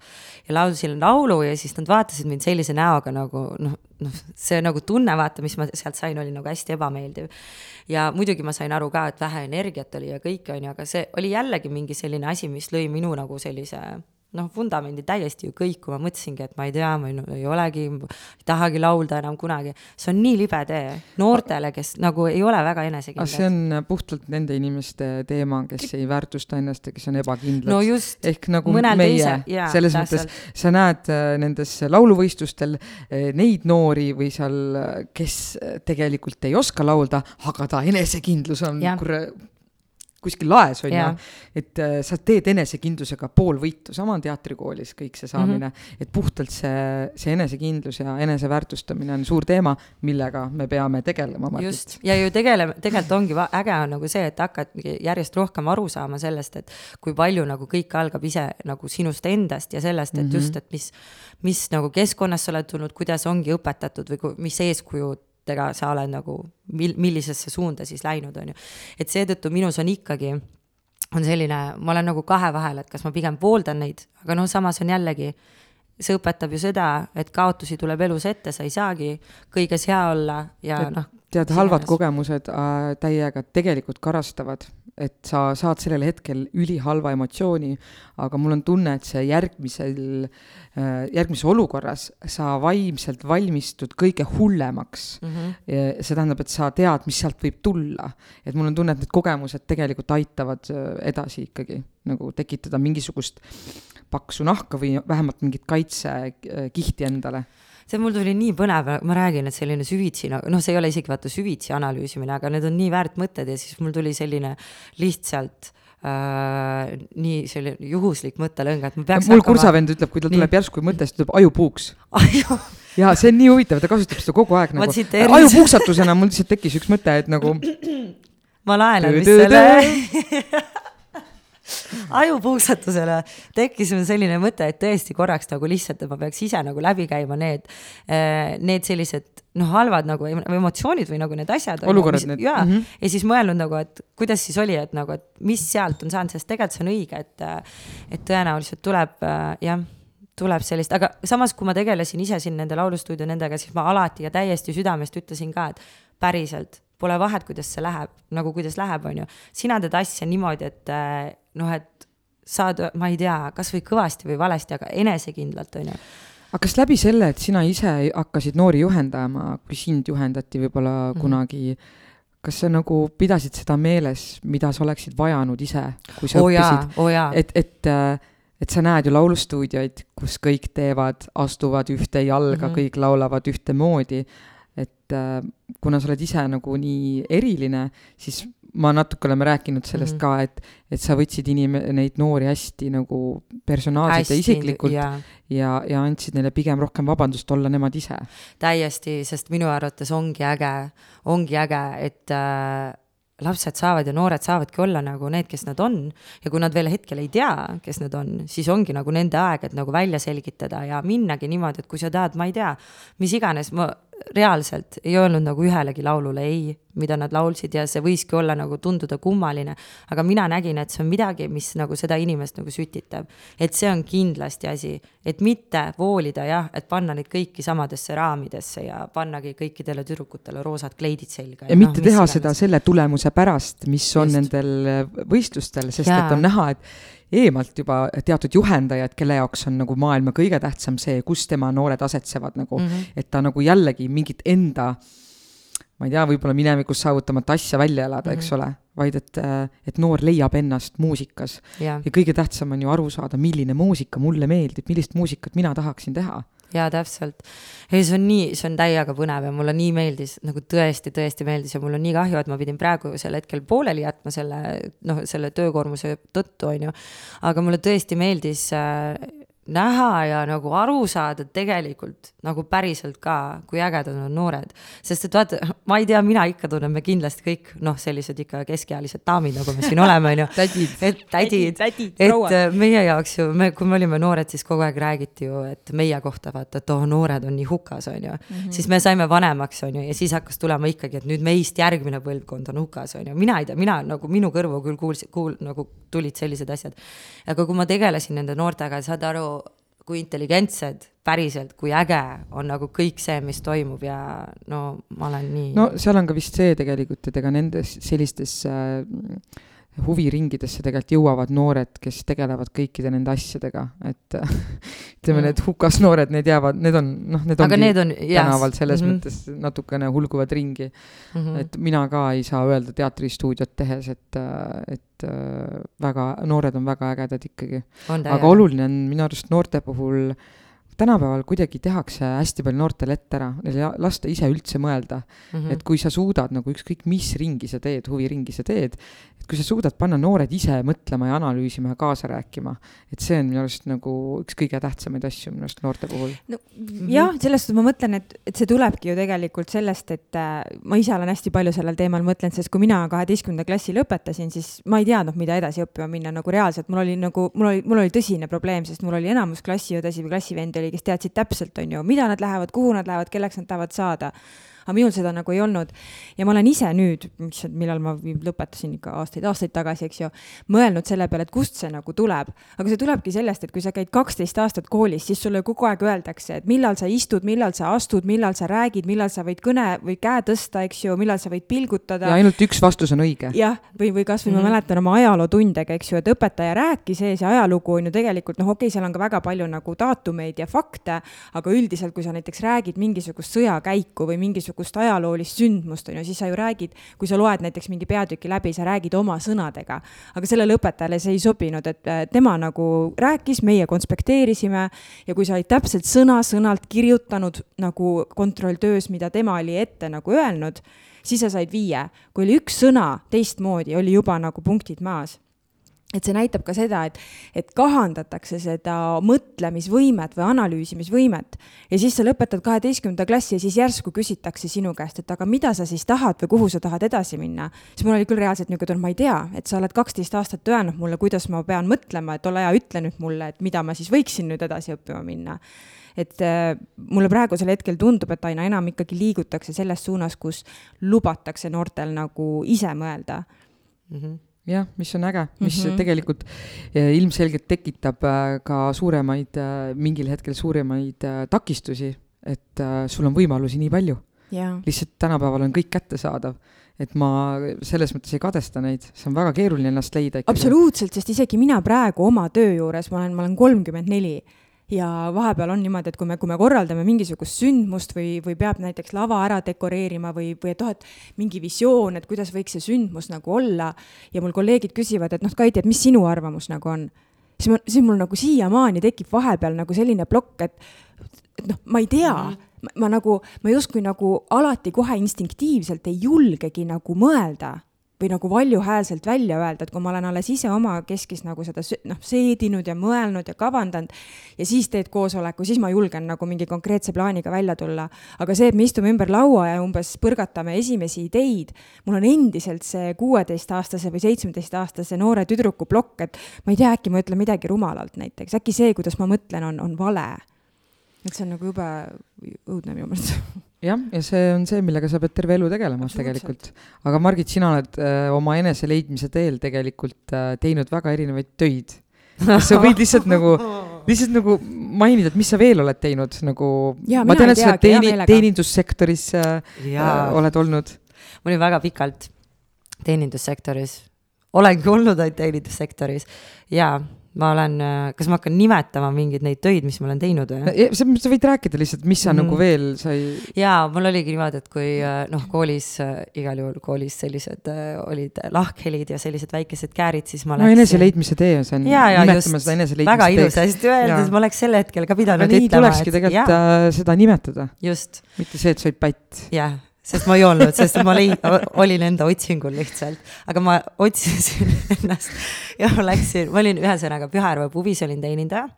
ja laulsin laulu ja siis nad vaatasid mind sellise näoga nagu noh, noh, see nagu tunne, vaata, mis ma sealt sain, oli nagu hästi ebameeldiv. ja muidugi ma sain aru ka, et vähe energiat oli ja kõike, on ju, aga see oli jällegi mingi selline asi, mis lõi minu nagu sellise noh, vundamendi täiesti ju kõikuma, mõtlesingi, et ma ei tea, ma ei, ei olegi, ei tahagi laulda enam kunagi. see on nii libe tee noortele, kes nagu ei ole väga aga see enesekindlad. on puhtalt nende inimeste teema, kes ei väärtusta ennast ja kes on ebakindlad no ehk nagu mõnel meie selles täpselt. mõttes sa näed äh, nendes lauluvõistlustel äh, neid noori või seal, kes äh, tegelikult ei oska laulda, aga ta enesekindlus on Jah. Kuskil laes on ju et äh, sa teed enesekindlusega pool võitu, sama on teatrikoolis kõik see saamine mm, -hmm. et puhtalt see, see enesekindlus ja eneseväärtustamine on suur teema, millega me peame tegelema. just, ja ju tegeleme, tegelikult ongi äge on nagu see, et hakkadki järjest rohkem aru saama sellest, et kui palju nagu kõik algab ise nagu sinust endast ja sellest, et mm -hmm. just, et mis, mis nagu keskkonnast sa oled tulnud, kuidas ongi õpetatud või mis eeskujudega sa oled nagu, mil-, millisesse suunda siis läinud, on ju. et seetõttu minus on ikkagi on selline, ma olen nagu kahe vahel, et kas ma pigem pooldan neid, aga noh, samas on jällegi see õpetab ju seda, et kaotusi tuleb elus ette, sa ei saagi kõiges hea olla ja noh. tead, halvad kogemused äh, täiega tegelikult karastavad, et sa saad sellel hetkel ülihalva emotsiooni, aga mul on tunne, et see järgmisel äh,, järgmises olukorras sa vaimselt valmistud kõige hullemaks Mm -hmm. See tähendab, et sa tead, mis sealt võib tulla. et mul on tunne, et need kogemused tegelikult aitavad äh, edasi ikkagi nagu tekitada mingisugust paksu nahka või vähemalt mingit kaitsekihti endale. See mul tuli nii põnev, ma räägin, et selline süvitsi, noh, see ei ole isegi vaata süvitsi analüüsimine, aga need on nii väärt mõtted ja siis mul tuli selline lihtsalt äh, nii selline juhuslik mõttelõng, et ma peaks mul kursavend ütleb, kui tal tuleb järsku mõte, siis ta ütleb ajupuuks. Aju, ja see on nii huvitav, ta kasutab seda kogu aeg nagu. Ajupuuksatusena mul lihtsalt tekkis üks mõte, et nagu ma laenan vist selle. ajupuusatusele tekkis mul selline mõte, et tõesti korraks nagu lihtsalt, et ma peaks ise nagu läbi käima need, need sellised noh, halvad nagu emotsioonid või nagu need asjad. olukorrad need. jaa mm, -hmm. ja siis mõelnud nagu, et kuidas siis oli, et nagu, et mis sealt on saanud, sest tegelikult see on õige, et, et tõenäoliselt tuleb jah tuleb sellist, aga samas, kui ma tegelesin ise siin nende laulustuudio nendega, siis ma alati ja täiesti südamest ütlesin ka, et päriselt pole vahet, kuidas see läheb, nagu kuidas läheb, on ju. sina teed asja niimoodi, et noh, et saad, ma ei tea, kasvõi kõvasti või valesti, aga enesekindlalt, on ju aga kas läbi selle, et sina ise hakkasid noori juhendama, kui sind juhendati võib-olla mm -hmm. kunagi, kas sa nagu pidasid seda meeles, mida sa oleksid vajanud ise, kui sa oh õppisid? Oh et, et, et sa näed ju laulustuudioid, kus kõik teevad, astuvad ühte jalga mm, -hmm. kõik laulavad ühtemoodi et kuna sa oled ise nagu nii eriline, siis ma natuke oleme rääkinud sellest mm -hmm. ka, et, et sa võtsid inim-, neid noori hästi nagu personaalselt hästi, ja isiklikult ja, ja, ja andsid neile pigem rohkem vabandust olla nemad ise. täiesti, sest minu arvates ongi äge, ongi äge, et äh, lapsed saavad ja noored saavadki olla nagu need, kes nad on ja kui nad veel hetkel ei tea, kes nad on, siis ongi nagu nende aeg, et nagu välja selgitada ja minnagi niimoodi, et kui sa tahad, ma ei tea, mis iganes, ma reaalselt ei öelnud nagu ühelegi laulule ei, mida nad laulsid ja see võiski olla nagu tunduda kummaline. aga mina nägin, et see on midagi, mis nagu seda inimest nagu sütitab. et see on kindlasti asi, et mitte voolida jah, et panna neid kõiki samadesse raamidesse ja pannagi kõikidele tüdrukutele roosad kleidid selga. ja, ja mitte no, teha seda selle tulemuse pärast, mis on Just. nendel võistlustel, sest ja. et on näha, et eemalt juba teatud juhendajad, kelle jaoks on nagu maailma kõige tähtsam see, kus tema noored asetsevad nagu mm, -hmm. et ta nagu jällegi mingit enda ma ei tea, võib-olla minevikus saavutamata asja välja elada mm, -hmm. eks mhm. ole, vaid et, et noor leiab ennast muusikas yeah.. ja kõige tähtsam on ju aru saada, milline muusika mulle meeldib, millist muusikat mina tahaksin teha jaa, täpselt. ei, see on nii, see on täiega põnev ja mulle nii meeldis, nagu tõesti, tõesti meeldis ja mul on nii kahju, et ma pidin praegu sel hetkel pooleli jätma selle, noh, selle töökoormuse tõttu, on ju. aga mulle tõesti meeldis äh, näha ja nagu aru saada tegelikult nagu päriselt ka, kui ägedad on noored. sest et vaata, ma ei tea, mina ikka tunnen, me kindlasti kõik noh, sellised ikka keskealised daamid, nagu me siin oleme, on ju. et tädid, et äh, meie jaoks ju, me, kui me olime noored, siis kogu aeg räägiti ju, et meie kohta vaata, et oh, noored on nii hukas, on ju mm. -hmm. siis me saime vanemaks, on ju, ja siis hakkas tulema ikkagi, et nüüd meist järgmine põlvkond on hukas, on ju, mina ei tea, mina nagu minu kõrvu küll kuulsin, kuul-, nagu tulid sellised asjad. aga kui ma tegelesin nende noortega, saad aru, kui intelligentsed, päriselt, kui äge on nagu kõik see, mis toimub ja no ma olen nii. no seal on ka vist see tegelikult, et ega nendes sellistes äh, huviringidesse tegelikult jõuavad noored, kes tegelevad kõikide nende asjadega, et ütleme, need hukasnoored, need jäävad, need on, noh, need ongi need on, tänaval selles mm -hmm. mõttes natukene hulguvad ringi mm. -hmm. et mina ka ei saa öelda teatristuudiot tehes, et, et väga, noored on väga ägedad ikkagi. aga oluline on minu arust noorte puhul äh, tänapäeval kuidagi tehakse hästi palju noortele ette ära, neil ei lasta ise üldse mõelda mm. -hmm. et kui sa suudad nagu ükskõik mis ringi sa teed, huviringi sa teed, et kui sa suudad panna noored ise mõtlema ja analüüsima ja kaasa rääkima, et see on minu arust nagu üks kõige tähtsamaid asju minu arust noorte puhul. no jah, selles suhtes ma mõtlen, et, et see tulebki ju tegelikult sellest, et äh, ma ise olen hästi palju sellel teemal mõtlenud, sest kui mina kaheteistkümnenda klassi lõpetasin, siis ma ei teadnud, mida edasi õppima minna nagu reaalselt, mul oli nagu, mul oli, mul oli tõsine probleem, sest mul oli enamus klassiõdesid või klassivendi oli, kes teadsid täpselt, on ju, mida nad lähevad, kuhu nad lähevad, kelleks nad tahavad saada aga minul seda nagu ei olnud. ja ma olen ise nüüd, mis, millal ma lõpetasin ikka aastaid, aastaid tagasi, eks ju, mõelnud selle peale, et kust see nagu tuleb. aga see tulebki sellest, et kui sa käid kaksteist aastat koolis, siis sulle kogu aeg öeldakse, et millal sa istud, millal sa astud, millal sa räägid, millal sa võid kõne või käe tõsta, eks ju, millal sa võid pilgutada. ja ainult üks vastus on õige. jah, või, või kasvõi mm -hmm. ma mhm. mäletan oma ajalootundega, eks ju, et õpetaja rääkis ees ja ajalugu on ju tegelikult noh, okei okay,, seal on ka väga palju nagu daatumeid ja fakte, aga üldiselt, kui sa näiteks räägid mingisugust sõjakäiku või mingisugust mingisugust ajaloolist sündmust, on ju, siis sa ju räägid, kui sa loed näiteks mingi peatüki läbi, sa räägid oma sõnadega. aga sellele õpetajale see ei sobinud, et tema nagu rääkis, meie konspekteerisime ja kui sa olid täpselt sõna-sõnalt kirjutanud nagu kontrolltöös, mida tema oli ette nagu öelnud, siis sa said viie. kui oli üks sõna teistmoodi, oli juba nagu punktid maas et see näitab ka seda, et, et kahandatakse seda mõtlemisvõimet või analüüsimisvõimet ja siis sa lõpetad kaheteistkümnenda klassi ja siis järsku küsitakse sinu käest, et aga mida sa siis tahad või kuhu sa tahad edasi minna. siis mul oli küll reaalselt niisugune tunne, ma ei tea, et sa oled kaksteist aastat öelnud mulle, kuidas ma pean mõtlema, et ole hea, ütle nüüd mulle, et mida ma siis võiksin nüüd edasi õppima minna et äh, mulle praegusel hetkel tundub, et aina enam ikkagi liigutakse selles suunas, kus lubatakse noortel nagu ise mõelda mm. -hmm jah, mis on äge, mis mm -hmm. tegelikult eh, ilmselgelt tekitab äh, ka suuremaid, äh, mingil hetkel suuremaid takistusi, et sul on võimalusi nii palju. lihtsalt tänapäeval on kõik kättesaadav et ma selles mõttes ei kadesta neid, see on väga keeruline ennast leida. absoluutselt, sest isegi mina praegu oma töö juures, ma olen, ma olen kolmkümmend neli ja vahepeal on niimoodi, et kui me, kui me korraldame mingisugust sündmust või, või peab näiteks lava ära dekoreerima või, või et oh, et mingi visioon, et kuidas võiks see sündmus nagu olla. Ja mul kolleegid küsivad, et noh, Kaiti, et mis sinu arvamus nagu on, siis ma, siis mul nagu siiamaani tekib vahepeal nagu selline plokk, et, et noh, ma ei tea. Mm. -hmm ma, ma nagu, ma justkui nagu alati kohe instinktiivselt ei julgegi nagu mõelda või nagu valjuhäälselt välja öelda, et kui ma olen alles ise omakeskis nagu seda noh, seedinud ja mõelnud ja kavandanud ja siis teed koosoleku, siis ma julgen nagu mingi konkreetse plaaniga välja tulla. aga see, et me istume ümber laua ja umbes põrgatame esimesi ideid, mul on endiselt see kuueteistaastase või seitsmeteistaastase noore tüdruku plokk, et ma ei tea, äkki ma ütlen midagi rumalalt näiteks, äkki see, kuidas ma mõtlen, on, on vale. et see on nagu jube õudne minu meelest jah, ja see on see, millega sa pead terve elu tegelema tegelikult. aga Margit, sina oled äh, oma eneseleidmise teel tegelikult äh, teinud väga erinevaid töid. kas sa võid lihtsalt nagu, lihtsalt nagu mainida, et mis sa veel oled teinud nagu? ma tean, et sa oled teeni, teenindussektoris äh, äh, oled olnud. ma olin väga pikalt teenindussektoris, olengi olnud ainult teenindussektoris ja ma olen, äh, kas ma hakkan nimetama mingeid neid töid, mis ma olen teinud või? sa, võid rääkida lihtsalt, mis sa mm. nagu veel sai. jaa, mul oligi niimoodi, et kui äh, noh, koolis äh, igal juhul koolis sellised olid lahkhelid ja sellised väikesed käärid, siis ma läksin. no eneseleidmise tee, see on. jaa, jaa, just, väga ilusasti öeldes, ma oleks sel hetkel ka pidanud ütlema. nii tulekski tegelikult äh, seda nimetada. just. mitte see, et sa olid pätt. jah sest ma ei olnud, sest ma leid-, olin enda otsingul lihtsalt, aga ma otsisin ennast ja ma läksin, ma olin ühesõnaga Pühajärve puvis olin teenindaja.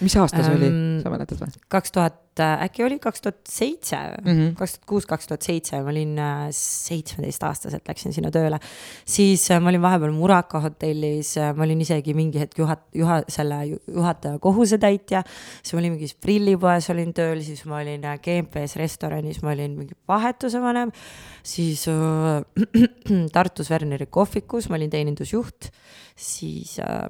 Mis aasta see ähm, oli, sa mäletad või? kaks tuhat äkki oli kaks tuhat seitse, mhm. kaks tuhat kuus, kaks tuhat seitse, ma olin äh, seitsmeteistaastaselt läksin sinna tööle. siis äh, ma olin vahepeal Muraka hotellis, äh, ma olin isegi mingi hetk juhat-, juha-, selle juhataja kohusetäitja. siis ma olin mingis prillipoes olin tööl, siis ma olin GMP-s restoranis, ma olin mingi vahetuse vanem. siis äh, Tartus Werneri kohvikus ma olin teenindusjuht, siis äh,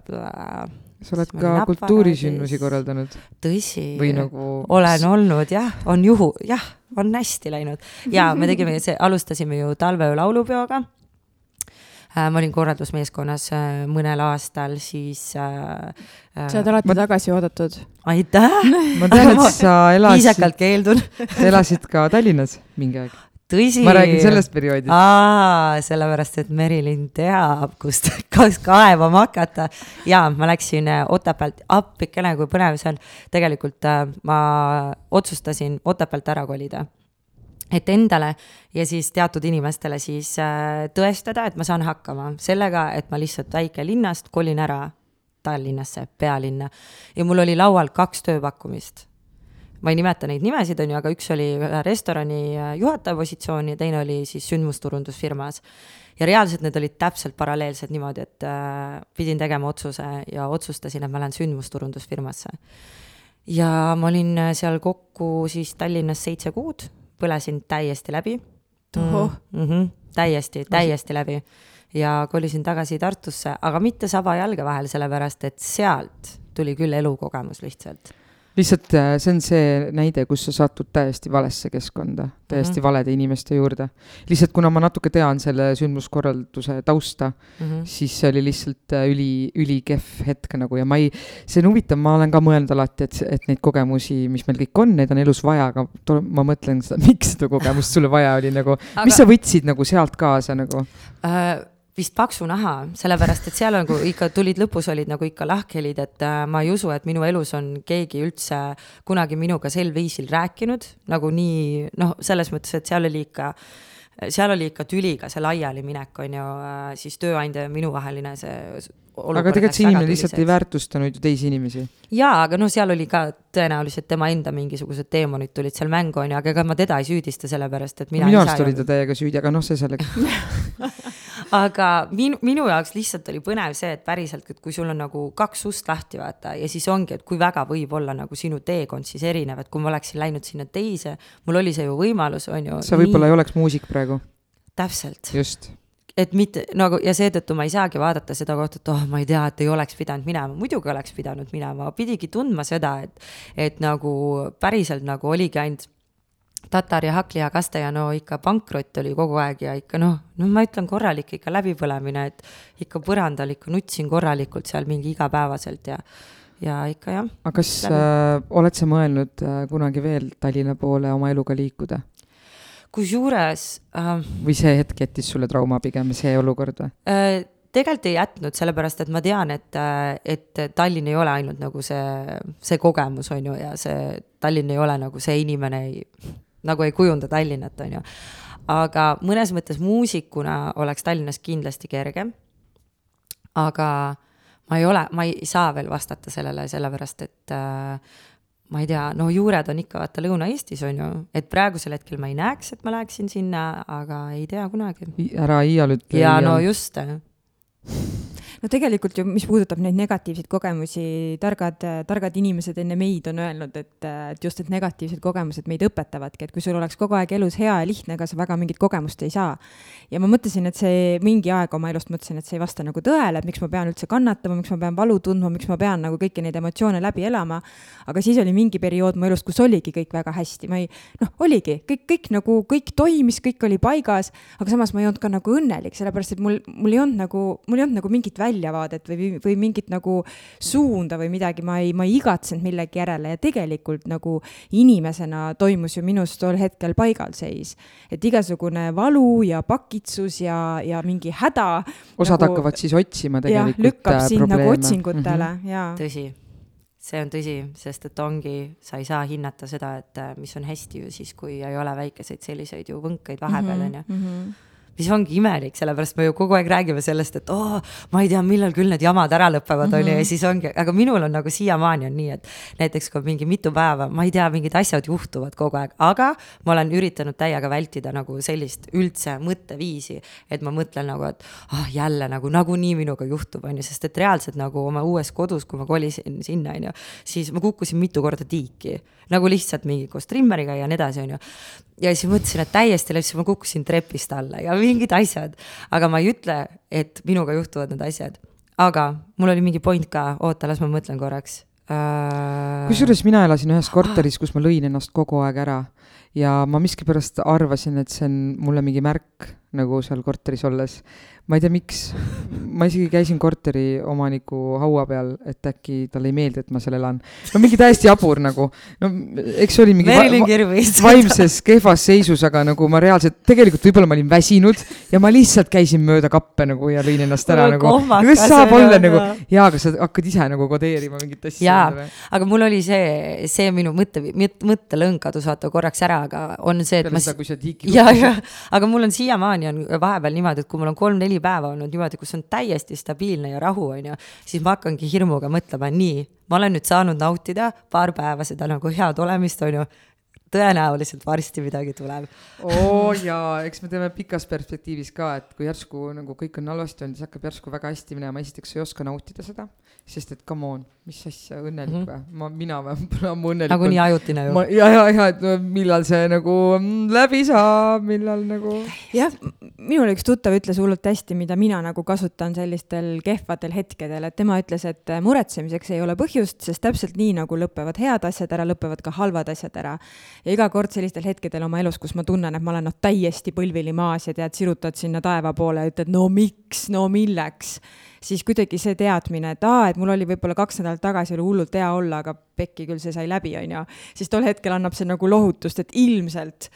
sa oled ka kultuurisündmusi korraldanud? tõsi. või nagu? olen olnud jah, on juhu, jah, on hästi läinud ja me tegime, see, alustasime ju talveöö laulupeoga äh,. ma olin korraldusmeeskonnas äh, mõnel aastal, siis äh,. sa oled alati ma... tagasi oodatud. aitäh ma tean, et sa elasid. viisakalt keeldun sa elasid ka Tallinnas mingi aeg tõsi. ma räägin sellest perioodist. aa, sellepärast, et Merilin teab, kust, kas kaevama hakata. ja ma läksin äh, Otepäält, appikene, kui põnev see on. tegelikult äh, ma otsustasin Otepäält ära kolida et endale ja siis teatud inimestele siis äh, tõestada, et ma saan hakkama sellega, et ma lihtsalt väikelinnast kolin ära Tallinnasse, pealinna. ja mul oli laual kaks tööpakkumist ma ei nimeta neid nimesid, on ju, aga üks oli ühe restorani äh, juhataja positsioon ja teine oli siis sündmusturundusfirmas. ja reaalselt need olid täpselt paralleelsed niimoodi, et äh, pidin tegema otsuse ja otsustasin, et ma lähen sündmusturundusfirmasse. ja ma olin äh, seal kokku siis Tallinnas seitse kuud, põlesin täiesti läbi. mm -hmm, täiesti, täiesti läbi ja kolisin tagasi Tartusse, aga mitte saba jalge vahel, sellepärast et sealt tuli küll elukogemus lihtsalt lihtsalt äh, see on see näide, kus sa satud täiesti valesse keskkonda, täiesti mm -hmm. valede inimeste juurde. lihtsalt kuna ma natuke tean selle sündmuskorralduse tausta mm, -hmm. siis see oli lihtsalt äh, üli, ülikehv hetk nagu ja ma ei, see on huvitav, ma olen ka mõelnud alati, et, et neid kogemusi, mis meil kõik on, neid on elus vaja, aga ma mõtlen seda, miks seda kogemust sulle vaja oli nagu aga..., mis sa võtsid nagu sealt kaasa nagu uh...? Vist paksu naha, sellepärast et seal nagu ikka tulid lõpus olid nagu ikka lahkhelid, et äh, ma ei usu, et minu elus on keegi üldse kunagi minuga sel viisil rääkinud, nagu nii noh, selles mõttes, et seal oli ikka seal oli ikka tüliga see laialiminek, on ju, siis tööandja ja minu vaheline see aga tegelikult see inimene lihtsalt ei väärtustanud ju teisi inimesi. jaa, aga noh, seal oli ka tõenäoliselt tema enda mingisugused teemonid tulid seal mängu, on ju, aga ega ma teda ei süüdista, sellepärast et mina minu arust oli ta täiega süüdi, aga noh, see selleks aga minu, minu jaoks lihtsalt oli põnev see, et päriselt, et kui sul on nagu kaks ust lahti, vaata, ja siis ongi, et kui väga võib olla nagu sinu teekond siis erinev, et kui ma oleksin läinud sinna teise, mul oli see ju võimalus, on ju. sa võib-olla ei oleks muusik praegu. täpselt. just et mitte nagu ja seetõttu ma ei saagi vaadata seda kohta, et oh, ma ei tea, et ei oleks pidanud minema, muidugi oleks pidanud minema, pidigi tundma seda, et, et nagu päriselt nagu oligi ainult tatar ja hakklihakaste ja no ikka pankrot oli kogu aeg ja ikka noh, no ma ütlen korralik ikka läbipõlemine, et ikka põrandal ikka nutsin korralikult seal mingi igapäevaselt ja, ja ikka jah. aga kas äh, oled sa mõelnud äh, kunagi veel Tallinna poole oma eluga liikuda? kusjuures äh,. või see hetk jättis sulle trauma pigem, see olukord või äh,? tegelikult ei jätnud, sellepärast et ma tean, et, äh, et Tallinn ei ole ainult nagu see, see kogemus, on ju, ja see Tallinn ei ole nagu see inimene ei, nagu ei kujunda Tallinnat, on ju. aga mõnes mõttes muusikuna oleks Tallinnas kindlasti kergem. aga ma ei ole, ma ei saa veel vastata sellele, sellepärast et äh, ma ei tea, no juured on ikka vaata Lõuna-Eestis on ju, et praegusel hetkel ma ei näeks, et ma läheksin sinna, aga ei tea kunagi. ära iial ütle. ja no just no tegelikult ju, mis puudutab neid negatiivseid kogemusi, targad, targad inimesed enne meid on öelnud, et, et just, et negatiivsed kogemused meid õpetavadki, et kui sul oleks kogu aeg elus hea ja lihtne, ega sa väga mingit kogemust ei saa. ja ma mõtlesin, et see mingi aeg oma elust mõtlesin, et see ei vasta nagu tõele, et miks ma pean üldse kannatama, miks ma pean valu tundma, miks ma pean nagu kõiki neid emotsioone läbi elama. aga siis oli mingi periood mu elus, kus oligi kõik väga hästi, ma ei, noh, oligi kõik, kõik nagu, kõik toimis, kõik oli paigas, aga samas ma ei olnud ka nagu õnnelik, sellepärast et mul, mul ei olnud nagu, mul ei olnud nagu mingit välja väljavaadet või, või mingit nagu suunda või midagi, ma ei, ma ei igatsenud millegi järele ja tegelikult nagu inimesena toimus ju minus tol hetkel paigalseis. et igasugune valu ja pakitsus ja, ja mingi häda. osad nagu, hakkavad siis otsima tegelikult. lükkab äh, sind nagu otsingutele mm -hmm. ja. tõsi see on tõsi, sest et ongi, sa ei saa hinnata seda, et äh, mis on hästi ju siis, kui ei ole väikeseid selliseid ju võnkeid vahepeal, mhm, on ju mhm mis ongi imelik, sellepärast me ju kogu aeg räägime sellest, et oo oh,, ma ei tea, millal küll need jamad ära lõpevad, on ju, ja mhm. siis ongi, aga minul on nagu siiamaani on nii, et näiteks kui mingi mitu päeva, ma ei tea, mingid asjad juhtuvad kogu aeg, aga ma olen üritanud täiega vältida nagu sellist üldse mõtteviisi, et ma mõtlen nagu, et ah oh, jälle nagu nagunii minuga juhtub, on ju, sest et reaalselt nagu oma uues kodus, kui ma kolisin sinna, on ju, siis ma kukkusin mitu korda tiiki nagu lihtsalt mingi koos trimmeriga ja nii edasi, on ju. ja siis mõtlesin, et täiesti lihtsalt ma kukkusin trepist alla ja mingid asjad, aga ma ei ütle, et minuga juhtuvad need asjad. aga mul oli mingi point ka, oota, las ma mõtlen korraks. Uh.... kusjuures mina elasin ühes korteris, kus ma lõin ennast kogu aeg ära. Ja ma miskipärast arvasin, et see on mulle mingi märk nagu seal korteris olles ma ei tea, miks, ma isegi käisin korteri omaniku haua peal, et äkki talle ei meeldi, et ma seal elan. no mingi täiesti jabur nagu, no eks see oli mingi va va vaimses kehvas seisus, aga nagu ma reaalselt, tegelikult võib-olla ma olin väsinud ja ma lihtsalt käisin mööda kappe nagu ja lõin ennast ära nagu. kuidas saab olla nagu, jaa, aga sa hakkad ise nagu kodeerima mingit asja. jaa, aga mul oli see, see minu mõtte, mõttelõng kadus vaata korraks ära, aga on see, et Peale ma. seda, kui sa tiiki. jaa, jaa, aga mul on siiamaani on vahepeal niimoodi, et kui mul on kolm-neli neli päeva olnud niimoodi, kus on täiesti stabiilne ja rahu, on ju, siis ma hakkangi hirmuga mõtlema, nii, ma olen nüüd saanud nautida paar päeva seda nagu head olemist, on ju, tõenäoliselt varsti midagi tuleb. oo jaa, eks me teeme pikas perspektiivis ka, et kui järsku nagu kõik on halvasti olnud, siis hakkab järsku väga hästi minema, esiteks ei oska nautida seda, sest et come on, mis asja, õnnelik mm -hmm. või? ma, mina või, pole ammu õnnelik. nagunii ajutine ju. ja, ja, ja, et millal see nagu mm, läbi saab, millal nagu. jah, minul üks tuttav ütles hullult hästi, mida mina nagu kasutan sellistel kehvadel hetkedel, et tema ütles, et muretsemiseks ei ole põhjust, sest täpselt nii nagu lõpevad head asjad ära, lõpevad ka halvad asjad ära ja iga kord sellistel hetkedel oma elus, kus ma tunnen, et ma olen noh, täiesti põlvili maas ja tead, sirutad sinna taeva poole ja ütled, no miks, no milleks, siis kuidagi see teadmine, et aa, et mul oli võib-olla kaks nädalat tagasi oli hullult hea olla, aga pekki küll see sai läbi, on ju, siis tol hetkel annab see nagu lohutust, et ilmselt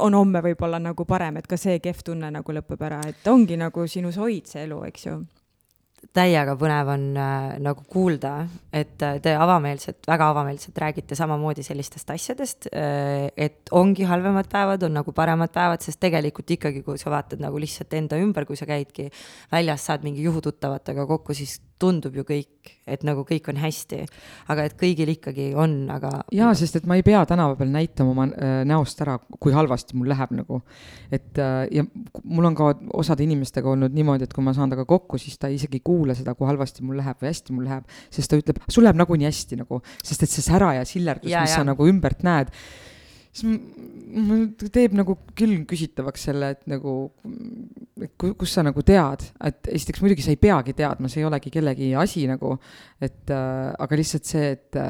on homme võib-olla nagu parem, et ka see kehv tunne nagu lõpeb ära, et ongi nagu sinus hoid see elu, eks ju täiega põnev on äh, nagu kuulda, et äh, te avameelselt, väga avameelselt räägite samamoodi sellistest asjadest äh,, et ongi halvemad päevad, on nagu paremad päevad, sest tegelikult ikkagi, kui sa vaatad nagu lihtsalt enda ümber, kui sa käidki väljas, saad mingi juhututtavatega kokku, siis tundub ju kõik, et nagu kõik on hästi. aga et kõigil ikkagi on, aga. jaa, sest et ma ei pea tänava peal näitama oma äh, näost ära, kui halvasti mul läheb nagu. et äh, ja mul on ka osade inimestega olnud niimoodi, et kui ma saan temaga kokku, siis ta isegi ei kuule seda, kui halvasti mul läheb või hästi mul läheb, sest ta ütleb, sul läheb nagunii hästi nagu, sest et see sära ja sillerdus, mis ja. sa nagu ümbert näed siis mul teeb nagu küll küsitavaks selle, et nagu, kus sa nagu tead, et esiteks muidugi sa ei peagi teadma, see ei olegi kellegi asi nagu, et äh, aga lihtsalt see, et,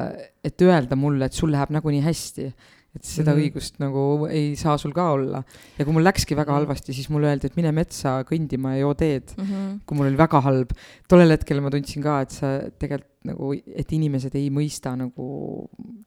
et öelda mulle, et sul läheb nagunii hästi, et seda mm -hmm. õigust nagu ei saa sul ka olla. ja kui mul läkski väga mhm. halvasti, siis mulle öeldi, et mine metsa kõndima ja joo teed mm. -hmm. kui mul oli väga halb, tollel hetkel ma tundsin ka, et sa tegelikult nagu, et inimesed ei mõista nagu,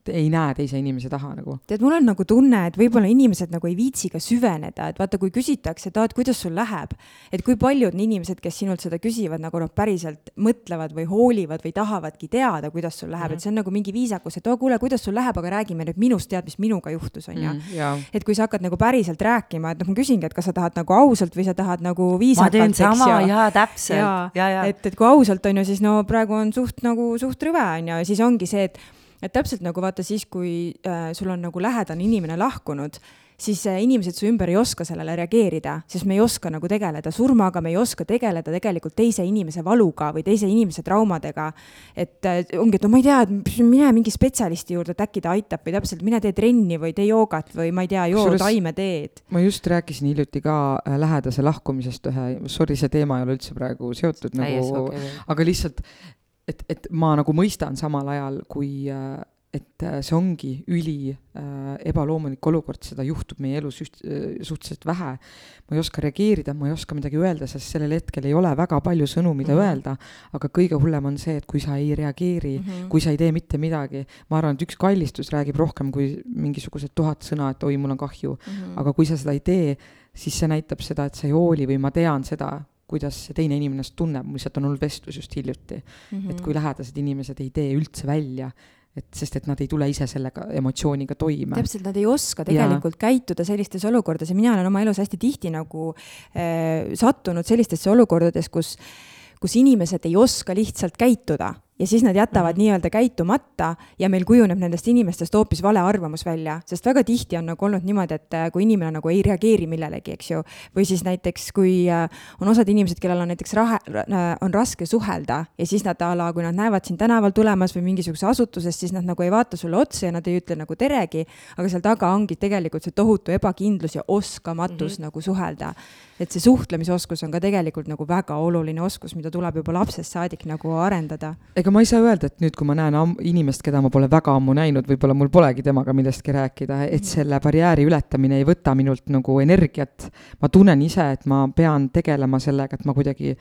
ei näe teise inimese taha nagu. tead, mul on nagu tunne, et võib-olla inimesed nagu ei viitsi ka süveneda, et vaata, kui küsitakse, et aa, et kuidas sul läheb, et kui paljud inimesed, kes sinult seda küsivad, nagu noh, päriselt mõtlevad või hoolivad või tahavadki teada, kuidas sul läheb mm, -hmm. et see on nagu mingi viisakus, et oo, kuule, kuidas sul läheb, aga räägime nüüd minust, tead, mis minuga juhtus, on ju mm. -hmm. et kui sa hakkad nagu päriselt rääkima, et noh, ma küsingi, et kas sa tahad nagu ausalt või sa tahad nagu viisakalt, eks ju. ma teen sama, jaa, täpselt. et, et kui ausalt on ju, siis no praegu on suht nagu suht rõve, on ju, ja siis ongi see, et et täpselt nagu vaata siis, kui äh, sul on nagu lähedane inimene lahkunud, siis äh, inimesed su ümber ei oska sellele reageerida, sest me ei oska nagu tegeleda surmaga, me ei oska tegeleda tegelikult teise inimese valuga või teise inimese traumadega. et äh, ongi, et no ma ei tea, et mine mingi spetsialisti juurde, et äkki ta aitab või täpselt mine tee trenni või tee joogat või ma ei tea, joo taimeteed. ma just rääkisin hiljuti ka äh, lähedase lahkumisest ühe, sorry, see teema ei ole üldse praegu seotud nagu, aga lihtsalt et, et ma nagu mõistan samal ajal, kui äh, et äh, see ongi üli äh, ebaloomulik olukord, seda juhtub meie elus üht, äh, suhteliselt vähe. ma ei oska reageerida, ma ei oska midagi öelda, sest sellel hetkel ei ole väga palju sõnu, mida mm -hmm. öelda, aga kõige hullem on see, et kui sa ei reageeri mm, -hmm. kui sa ei tee mitte midagi, ma arvan, et üks kallistus räägib rohkem kui mingisugused tuhat sõna, et oi, mul on kahju mm. -hmm. aga kui sa seda ei tee, siis see näitab seda, et sa ei hooli või ma tean seda, kuidas see teine inimene ennast tunneb, mul lihtsalt on olnud vestlus just hiljuti mm. -hmm. et kui lähedased inimesed ei tee üldse välja, et sest, et nad ei tule ise sellega emotsiooniga toime. täpselt, nad ei oska tegelikult ja. käituda sellistes olukordades ja mina olen oma elus hästi tihti nagu äh, sattunud sellistesse olukordades, kus kus inimesed ei oska lihtsalt käituda ja siis nad jätavad mm nii-öelda käitumata ja meil kujuneb nendest inimestest hoopis vale arvamus välja, sest väga tihti on nagu olnud niimoodi, et äh, kui inimene nagu ei reageeri millelegi, eks ju, või siis näiteks kui äh, on osad inimesed, kellel on näiteks rahe, äh, on raske suhelda ja siis nad a la, kui nad näevad sind tänaval tulemas või mingisuguses asutuses, siis nad nagu ei vaata sulle otsa ja nad ei ütle nagu teregi, aga seal taga ongi tegelikult see tohutu ebakindlus ja oskamatus mm -hmm. nagu suhelda. et see suhtlemisoskus on ka tegelikult nagu väga oluline oskus, mida tuleb juba lapsest saadik nagu arendada ega ma ei saa öelda, et nüüd, kui ma näen inimest, keda ma pole väga ammu näinud, võib-olla mul polegi temaga millestki rääkida, et mhm. selle barjääri ületamine ei võta minult nagu energiat. ma tunnen ise, et ma pean tegelema sellega, et ma kuidagi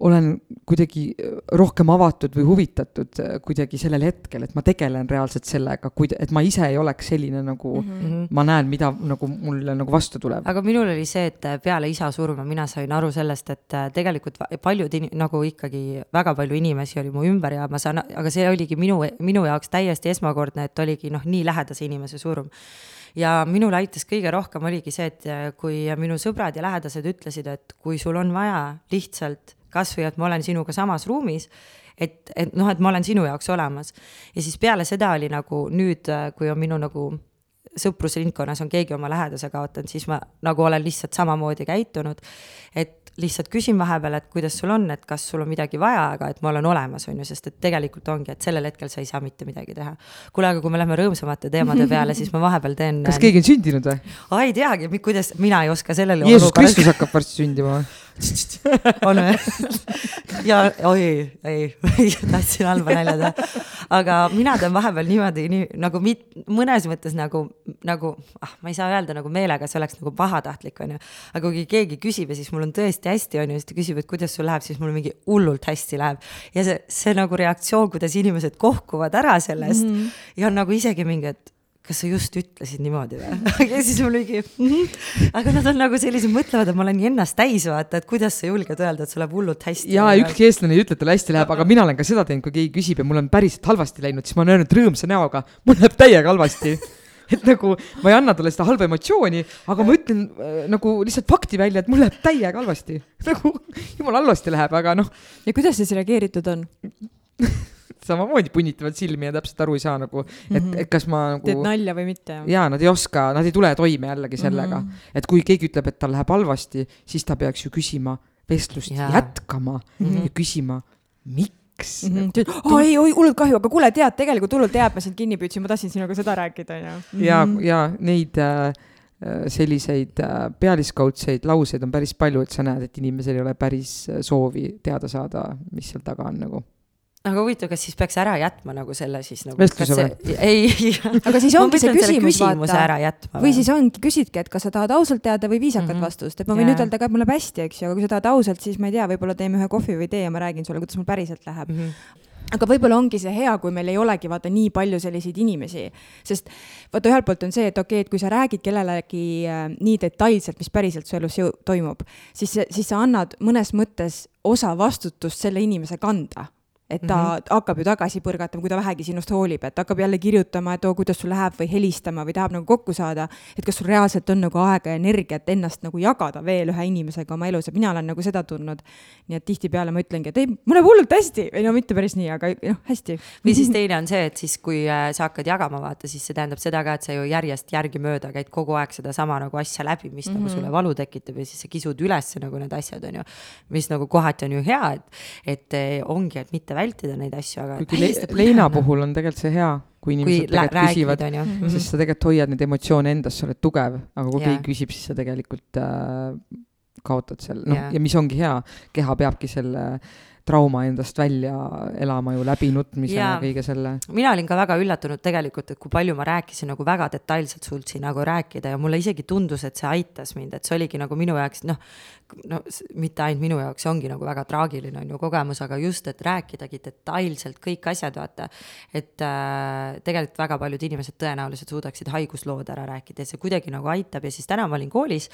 olen kuidagi rohkem avatud või huvitatud kuidagi sellel hetkel, et ma tegelen reaalselt sellega, kuid-, et ma ise ei oleks selline nagu mm -hmm. ma näen, mida nagu mulle nagu vastu tuleb. aga minul oli see, et peale isa surma mina sain aru sellest, et tegelikult paljud in-, nagu ikkagi väga palju inimesi oli mu ümber ja ma saan, aga see oligi minu, minu jaoks täiesti esmakordne, et oligi noh, nii lähedase inimese surm ja minul aitas kõige rohkem oligi see, et kui minu sõbrad ja lähedased ütlesid, et kui sul on vaja lihtsalt kasvõi et ma olen sinuga samas ruumis, et, et noh, et ma olen sinu jaoks olemas. ja siis peale seda oli nagu nüüd, kui on minu nagu sõprusringkonnas on keegi oma lähedase kaotanud, siis ma nagu olen lihtsalt samamoodi käitunud. et lihtsalt küsin vahepeal, et kuidas sul on, et kas sul on midagi vaja, aga et ma olen olemas, on ju, sest et tegelikult ongi, et sellel hetkel sa ei saa mitte midagi teha. kuule, aga kui me läheme rõõmsamate teemade peale, siis ma vahepeal teen. kas keegi on sündinud või? aa, ei teagi, kuidas, mina ei oska sellele. Jeesus Kristus hakkab varsti sündima või? On või? ja oi, ei, tahtsin halba nalja teha. aga mina teen vahepeal niimoodi, nii nagu mit, mõnes mõttes nagu, nagu ah, ma ei saa öelda nagu meelega, see oleks nagu pahatahtlik, onju. aga kui keegi küsib ja siis mul on tõesti hästi, onju, siis ta küsib, et kuidas sul läheb, siis mul mingi hullult hästi läheb. ja see, see nagu reaktsioon, kuidas inimesed kohkuvad ära sellest mm -hmm. ja on nagu isegi mingi, et kas sa just ütlesid niimoodi või ja siis mul mingi mm, -hmm. aga nad on nagu sellised, mõtlevad, et ma olen ennast täis, vaata, et kuidas sa julged öelda, et sul läheb hullult hästi. jaa, ükski eestlane ei ütle, et tal hästi läheb, aga mina olen ka seda teinud, kui keegi küsib ja mul on päriselt halvasti läinud, siis ma olen öelnud rõõmsa näoga, mul läheb täiega halvasti et nagu ma ei anna talle seda halba emotsiooni, aga ma ütlen äh, nagu lihtsalt fakti välja, et mul läheb täiega halvasti. nagu jumala halvasti läheb, aga noh. ja kuidas siis reageeritud on samamoodi punnitavad silmi ja täpselt aru ei saa nagu, et mm, -hmm. et kas ma nagu. teed nalja või mitte? jaa, nad ei oska, nad ei tule toime jällegi sellega mm, -hmm. et kui keegi ütleb, et tal läheb halvasti, siis ta peaks ju küsima vestlust yeah. jätkama mm -hmm. ja küsima, miks miks mm? -hmm. Oh, ei, oi, hullult kahju, aga kuule, tead, tegelikult hullult hea, et ma sind kinni püüdsin, ma tahtsin sinuga seda rääkida, onju. ja, mhm. ja neid äh, selliseid äh, pealiskaudseid lauseid on päris palju, et sa näed, et inimesel ei ole päris äh, soovi teada saada, mis seal taga on nagu aga huvitav, kas siis peaks ära jätma nagu selle siis nagu. vestluse või? ei aga siis ongi see küsimus, vaata. või siis ongi, küsidki, et kas sa tahad ausalt teada või viisakat mm -hmm. vastust, et ma võin yeah. ütelda ka, et mul läheb hästi, eks ju, aga kui sa tahad ausalt, siis ma ei tea, võib-olla teeme ühe kohvi või tee ja ma räägin sulle, kuidas mul päriselt läheb mm. -hmm aga võib-olla ongi see hea, kui meil ei olegi vaata nii palju selliseid inimesi, sest vaata, ühelt poolt on see, et okei okay,, et kui sa räägid kellelegi äh, nii detailselt, mis päriselt su elus toimub, siis, siis sa annad mõnes mõttes osa vastutust selle inimese kanda et ta mm -hmm. hakkab ju tagasi põrgatama, kui ta vähegi sinust hoolib, et hakkab jälle kirjutama, et oo, kuidas sul läheb või helistama või tahab nagu kokku saada. et kas sul reaalselt on nagu aega ja energiat ennast nagu jagada veel ühe inimesega oma elus ja mina olen nagu seda tundnud. nii et tihtipeale ma ütlengi, et ei, mul läheb hullult hästi või no mitte päris nii, aga noh, hästi. või siis teine on see, et siis, kui äh, sa hakkad jagama, vaata, siis see tähendab seda ka, et sa ju järjest järgimööda käid kogu aeg sedasama nagu asja läbi, mis mm -hmm. nagu mhm. sulle valu tekitab ja siis sa kisud üles nagu need asjad, on ju. mis nagu kohati on ju hea, et, et eh, ongi, et mitte vältida neid asju, aga kuigi le leina puhul on tegelikult see hea, kui inimesed kui tegelikult küsivad, mhm. sest sa tegelikult hoiad neid emotsioone endas, sa oled tugev, aga kui keegi küsib, siis sa tegelikult äh, kaotad seal, noh ja mis ongi hea, keha peabki selle trauma endast välja elama ju läbi nutmise ja, ja kõige selle. mina olin ka väga üllatunud tegelikult, et kui palju ma rääkisin nagu väga detailselt suutsin nagu rääkida ja mulle isegi tundus, et see aitas mind, et see oligi nagu minu jaoks noh, no mitte ainult minu jaoks, see ongi nagu väga traagiline on ju kogemus, aga just, et rääkidagi detailselt kõik asjad, vaata. et äh, tegelikult väga paljud inimesed tõenäoliselt suudaksid haiguslood ära rääkida ja see kuidagi nagu aitab ja siis täna ma olin koolis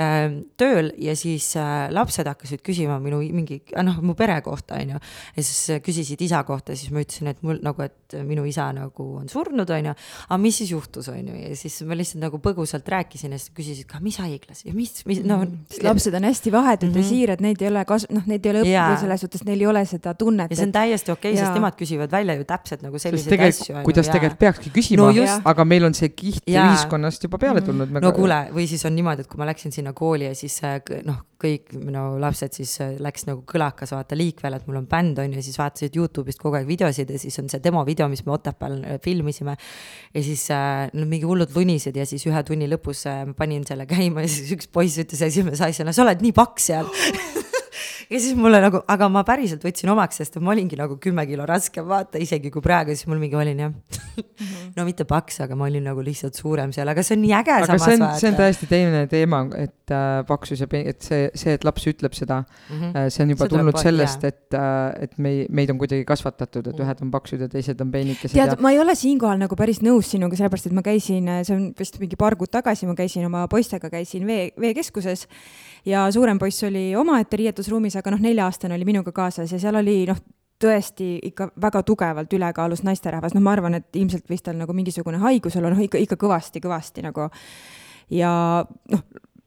äh, tööl ja siis äh, lapsed hakkasid küsima minu mingi, noh, mu pere kohta, on ju. ja siis küsisid isa kohta, siis ma ütlesin, et mul nagu, et minu isa nagu on surnud, on ju. aga mis siis juhtus, on ju, ja siis ma lihtsalt nagu põgusalt rääkisin ja siis küsisid ka, mis haiglas ja mis, mis, noh. lapsed on hästi hästi vahetud mm -hmm. ja mhm. siirad, neid ei ole kas-, noh, neid ei ole õppinud selles suhtes, neil ei ole seda tunnet. ja see on täiesti okei okay,, sest nemad küsivad välja ju täpselt nagu selliseid asju. kuidas tegelikult peakski küsima no, aga meil on see kiht ja. ühiskonnast juba peale mhm. tulnud mm. -hmm. no kuule, või siis on niimoodi, et kui ma läksin sinna kooli ja siis äh, noh, kõik minu lapsed siis äh, läks nagu kõlakas vaata liikvele, et mul on bänd on ju, siis vaatasid Youtube'ist kogu aeg videosid ja siis on see demo video, mis me Otepääl äh, filmisime. ja siis äh, no mingi hullud lunisid ja siis ühe tunni lõpus äh, panin selle käima ja siis üks poiss ütles esimese asjana, sa oled nii paks seal ja siis mulle nagu, aga ma päriselt võtsin omaks, sest ma olingi nagu kümme kilo raskem, vaata isegi kui praegu, siis mul mingi olin jah mhm. no mitte paks, aga ma olin nagu lihtsalt suurem seal, aga see on nii äge aga samas. see on, see on täiesti teine teema, et äh, paksus ja et see, see, et laps ütleb seda mm, -hmm. see on juba see tulnud sellest, et äh,, et mei-, meid on kuidagi kasvatatud, et mm -hmm. ühed on paksud ja teised on peenikesed. tead ja..., ma ei ole siinkohal nagu päris nõus sinuga, sellepärast et ma käisin, see on vist mingi paar kuud tagasi, ma käisin oma poistega, käisin vee, veekeskuses ja suurem poiss oli omaette riietusruumis, aga noh, nelja-aastane oli minuga kaasas ja seal oli noh, tõesti ikka väga tugevalt ülekaalus naisterahvas, noh, ma arvan, et ilmselt võis tal nagu mingisugune haigus olla, noh ikka, ikka kõvasti-kõvasti nagu. ja noh,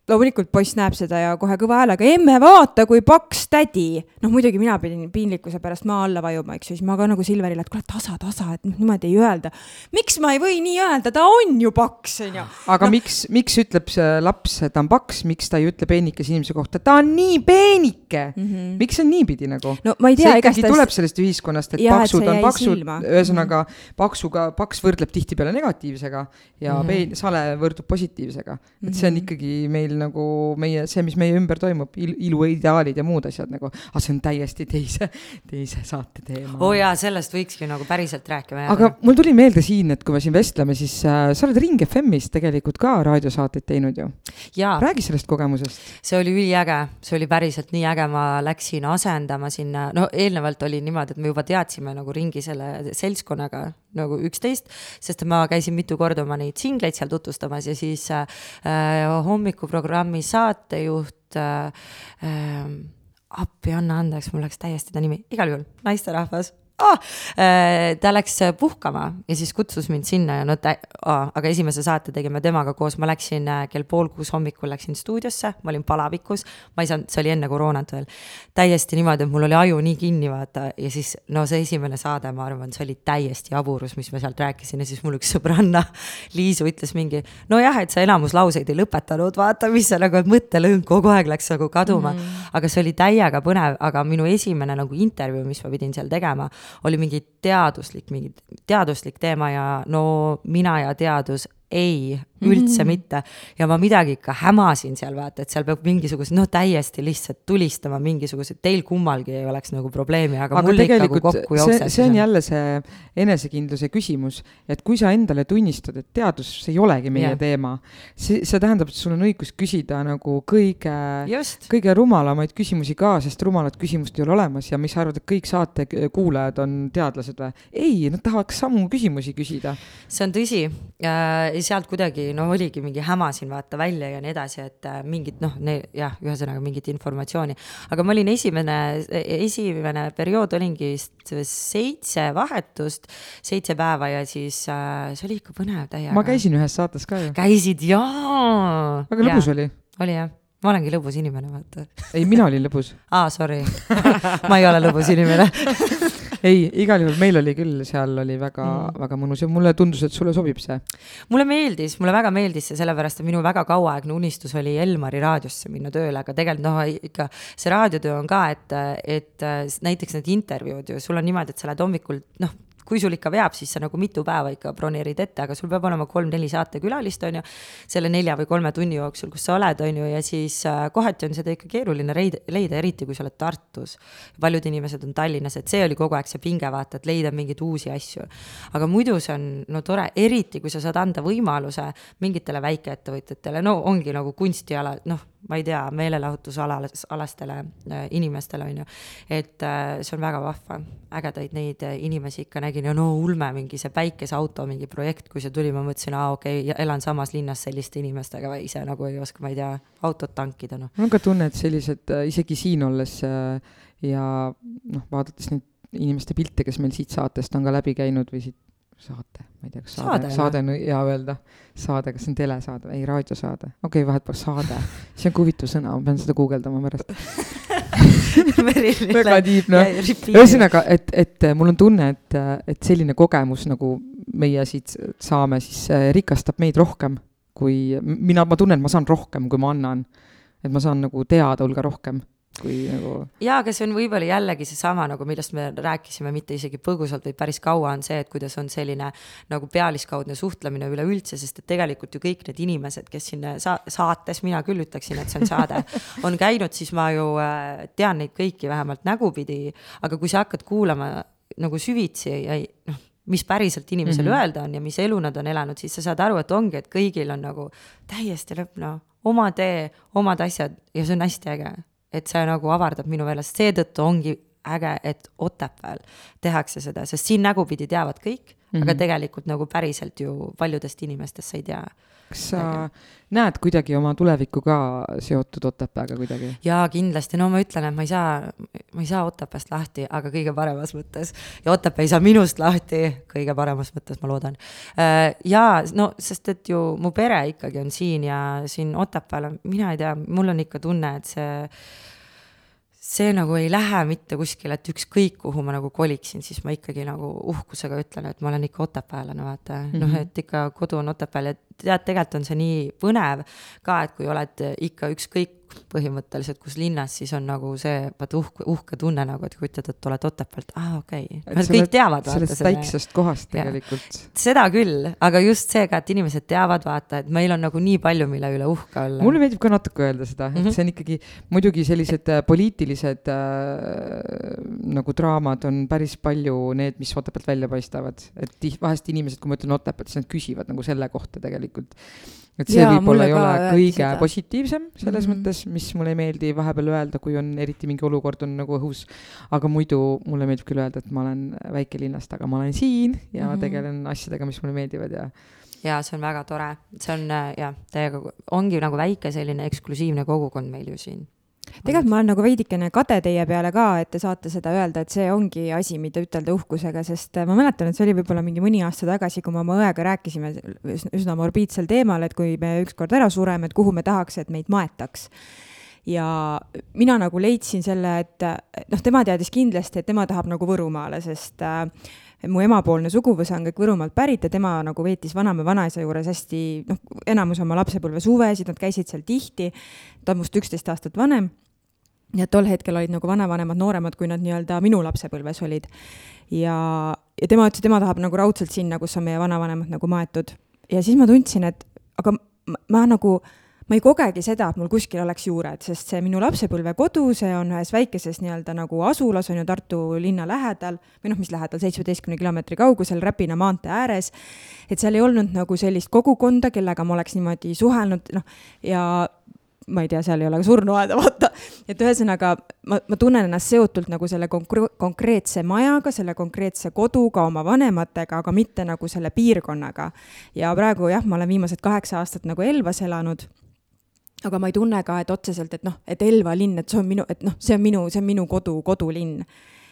loomulikult poiss näeb seda ja kohe kõva häälega, emme, vaata, kui paks tädi. noh, muidugi mina pidin piinlikkuse pärast maa alla vajuma, eks ju, siis ma ka nagu Silverile, et kuule, tasa, tasa, et noh, niimoodi ei öelda. miks ma ei või nii öelda, ta on ju paks, onju. aga no. miks, miks ütleb see laps, et ta on paks, miks ta ei ütle peenikese inimese kohta, ta on nii peenike mm. -hmm. miks see on niipidi nagu? no ma ei tea, see ikkagi tuleb sellest ühiskonnast, et ja, paksud et on paksud, ühesõnaga mm -hmm. paksuga, paks võrdleb tihtipeale negatiivsega ja mm -hmm. peen, sale võrdub positiivsega. et see on mhm. ikkagi meil nagu meie, see, mis meie ümber toimub il,, iluideaalid ja muud asjad nagu, aga see on täiesti teise, teise saate teema. oo oh jaa, sellest võikski nagu päriselt rääkima jääda. aga mul tuli meelde siin, et kui me siin vestleme, siis äh, sa oled Ring FM-is tegelikult ka raadiosaateid teinud ju. räägi sellest kogemusest. see oli üliäge, see oli päriselt nii äge, ma läksin asendama sinna, no eelnevalt oli niimoodi, et me juba teadsime nagu ringi selle seltskonnaga nagu üksteist, sest ma käisin mitu korda oma neid singleid seal tutvustamas ja siis äh, hommikuprogrammi saatejuht äh, äh, appi, anna andeks, mul läks täiesti ta nimi, igal juhul naisterahvas oh, ta läks puhkama ja siis kutsus mind sinna ja no ta oh,, aga esimese saate tegime temaga koos, ma läksin äh, kell pool kuus hommikul läksin stuudiosse, ma olin palavikus, ma ei saanud, see oli enne koroonat veel. täiesti niimoodi, et mul oli aju nii kinni, vaata, ja siis no see esimene saade, ma arvan, see oli täiesti jaburus, mis ma sealt rääkisin. Ja siis mul üks sõbranna, Liisu ütles mingi, nojah, et sa enamus lauseid ei lõpetanud, vaata, mis see nagu mõttelõng kogu aeg läks nagu kaduma. Mm. -hmm. aga see oli täiega põnev, aga minu esimene nagu intervjuu, mis ma pidin seal tegema oli mingi teaduslik, mingi teaduslik teema ja no mina ja teadus ei, üldse mm -hmm. mitte. ja ma midagi ikka hämasin seal vaata, et seal peab mingisugused, noh, täiesti lihtsalt tulistama mingisugused, teil kummalgi ei oleks nagu probleemi, aga, aga mul ikka nagu kokku jookseb. see on jälle see enesekindluse küsimus, et kui sa endale tunnistad, et teadus ei olegi meie yeah. teema, see, see tähendab, et sul on õigus küsida nagu kõige, kõige rumalamaid küsimusi ka, sest rumalat küsimust ei ole olemas ja mis sa arvad, et kõik saate kuulajad on teadlased või? ei, nad tahaks samu küsimusi küsida. see on tõsi äh, sealt kuidagi no oligi mingi hämasin vaata välja ja nii edasi, et äh, mingit noh, jah, ühesõnaga mingit informatsiooni. aga ma olin esimene, esimene periood olingi vist seitse vahetust, seitse päeva ja siis äh, see oli ikka põnev täiega. ma käisin ühes saates ka ju. käisid jaa. väga lõbus ja. oli. oli jah ma olengi lõbus inimene, vaata. ei, mina olin lõbus. aa, sorry ma ei ole lõbus inimene ei, igal juhul meil oli küll, seal oli väga mm., väga mõnus ja mulle tundus, et sulle sobib see. mulle meeldis, mulle väga meeldis see, sellepärast et minu väga kauaaegne unistus oli Elmari raadiosse minna tööle, aga tegelikult noh, ikka see raadiotöö on ka, et, et näiteks need intervjuud ju, sul on niimoodi, et sa lähed hommikul noh kui sul ikka veab, siis sa nagu mitu päeva ikka broneerid ette, aga sul peab olema kolm-neli saatekülalist, on ju, selle nelja või kolme tunni jooksul, kus sa oled, on ju, ja siis äh, kohati on seda ikka keeruline leida, leida, eriti kui sa oled Tartus. paljud inimesed on Tallinnas, et see oli kogu aeg see pinge, vaata, et leida mingeid uusi asju. aga muidu see on no tore, eriti kui sa saad anda võimaluse mingitele väikeettevõtjatele, no ongi nagu kunstiala, noh ma ei tea, meelelahutusalastele äh, inimestele, on ju. et äh, see on väga vahva, ägedaid neid äh, inimesi ikka nägin ja no ulme, mingi see päikeseauto mingi projekt, kui see tuli, ma mõtlesin, aa okei okay,, elan samas linnas selliste inimestega ise nagu ei oska, ma ei tea, autot tankida, noh. mul on ka tunne, et sellised isegi siin olles ja noh, vaadates neid inimeste pilte, kes meil siit saatest on ka läbi käinud või siit saate, ma ei tea, kas saade, saade, saade on hea öelda, saade, kas see on telesaade, ei raadiosaade, okei okay,, vahet pole, saade, see on ka huvitav sõna, ma pean seda guugeldama pärast. Väga tiib, noh. ühesõnaga, et, et mul on tunne, et, et selline kogemus, nagu meie siit saame, siis rikastab meid rohkem, kui mina, ma tunnen, et ma saan rohkem, kui ma annan. et ma saan nagu teada hulga rohkem kui nagu. jaa, aga see on võib-olla jällegi seesama nagu, millest me rääkisime, mitte isegi põgusalt, vaid päris kaua, on see, et kuidas on selline nagu pealiskaudne suhtlemine üleüldse, sest et tegelikult ju kõik need inimesed, kes siin sa-, saates, mina küll ütleksin, et see on saade, on käinud, siis ma ju äh, tean neid kõiki vähemalt nägupidi, aga kui sa hakkad kuulama nagu süvitsi ja noh, mis päriselt inimesel mm -hmm. öelda on ja mis elu nad on elanud, siis sa saad aru, et ongi, et kõigil on nagu täiesti lõpp, noh, oma tee, omad asjad ja see on hästi äge et see nagu avardab minu meelest, seetõttu ongi äge, et Otepääl tehakse seda, sest siin nägupidi teavad kõik mm, -hmm. aga mhm. tegelikult nagu päriselt ju paljudest inimestest sa ei tea. kas sa näed kuidagi oma tulevikku ka seotud Otepääga kuidagi? jaa, kindlasti, no ma ütlen, et ma ei saa, ma ei saa Otepääst lahti, aga kõige paremas mõttes. ja Otepää ei saa minust lahti, kõige paremas mõttes, ma loodan. Äh, jaa, no sest et ju mu pere ikkagi on siin ja siin Otepääl, mina ei tea, mul on ikka tunne, et see see nagu ei lähe mitte kuskile, et ükskõik, kuhu ma nagu koliksin, siis ma ikkagi nagu uhkusega ütlen, et ma olen ikka otepäällane, vaata mm. -hmm. noh, et ikka kodu on Otepääl ja tead, tegelikult on see nii põnev ka, et kui oled ikka ükskõik põhimõtteliselt, kus linnas, siis on nagu see, vaata uhke, uhke tunne nagu, et kui ütled, et oled Otepäält, aa ah, okei okay., kõik teavad. sellest väiksest kohast tegelikult. seda küll, aga just see ka, et inimesed teavad, vaata, et meil on nagu nii palju, mille üle uhke olla. mulle meeldib ka natuke öelda seda, et mm -hmm. see on ikkagi muidugi sellised äh, poliitilised äh, nagu draamad on päris palju need, mis Otepäält välja paistavad, et vahest inimesed, kui ma ütlen Otepäält, siis nad küsivad nagu selle kohta tegelikult. et see võib-olla ei ole kõige seda. positiivsem selles mm. -hmm. mõttes, mis mulle ei meeldi vahepeal öelda, kui on eriti mingi olukord on nagu õhus. aga muidu mulle meeldib küll öelda, et ma olen väikelinnast, aga ma olen siin ja mm. -hmm. tegelen asjadega, mis mulle meeldivad ja ja see on väga tore, see on äh, jah, täiega, ongi nagu väike selline eksklusiivne kogukond meil ju siin. Tegelikult ma olen nagu veidikene kade teie peale ka, et te saate seda öelda, et see ongi asi, mida ütelda uhkusega, sest äh, ma mäletan, et see oli võib-olla mingi mõni aasta tagasi, kui me oma õega rääkisime üsna- morbiidsel teemal, et kui me ükskord ära sureme, et kuhu me tahaks, et meid maetaks. ja mina nagu leidsin selle, et äh, noh, tema teadis kindlasti, et tema tahab nagu Võrumaale, sest äh, mu emapoolne suguvõsa on kõik Võrumaalt pärit ja tema nagu veetis vanaema-vanaisa juures hästi, noh, enamus oma lapsepõlve suvesid, nad käisid seal tihti. ta on must üksteist aastat vanem. ja tol hetkel olid nagu vanavanemad nooremad, kui nad nii-öelda minu lapsepõlves olid. ja, ja tema ütles, et tema tahab nagu raudselt sinna, kus on meie vanavanemad nagu maetud. ja siis ma tundsin, et aga ma, ma nagu ma ei kogegi seda, et mul kuskil oleks juured, sest see minu lapsepõlvekodu, see on ühes väikeses nii-öelda nagu asulas, on ju Tartu linna lähedal või noh, mis lähedal, seitsmeteistkümne kilomeetri kaugusel Räpina maantee ääres. et seal ei olnud nagu sellist kogukonda, kellega ma oleks niimoodi suhelnud, noh, ja ma ei tea, seal ei ole ka surnuaeda, vaata. et ühesõnaga ma, ma tunnen ennast seotult nagu selle konkre-, konkreetse majaga, selle konkreetse koduga, oma vanematega, aga mitte nagu selle piirkonnaga. ja praegu jah, ma olen viimased kaheksa aastat nagu Elvas elanud aga ma ei tunne ka, et otseselt, et noh, et Elva linn, et see on minu, et noh, see on minu, see on minu kodu, kodulinn.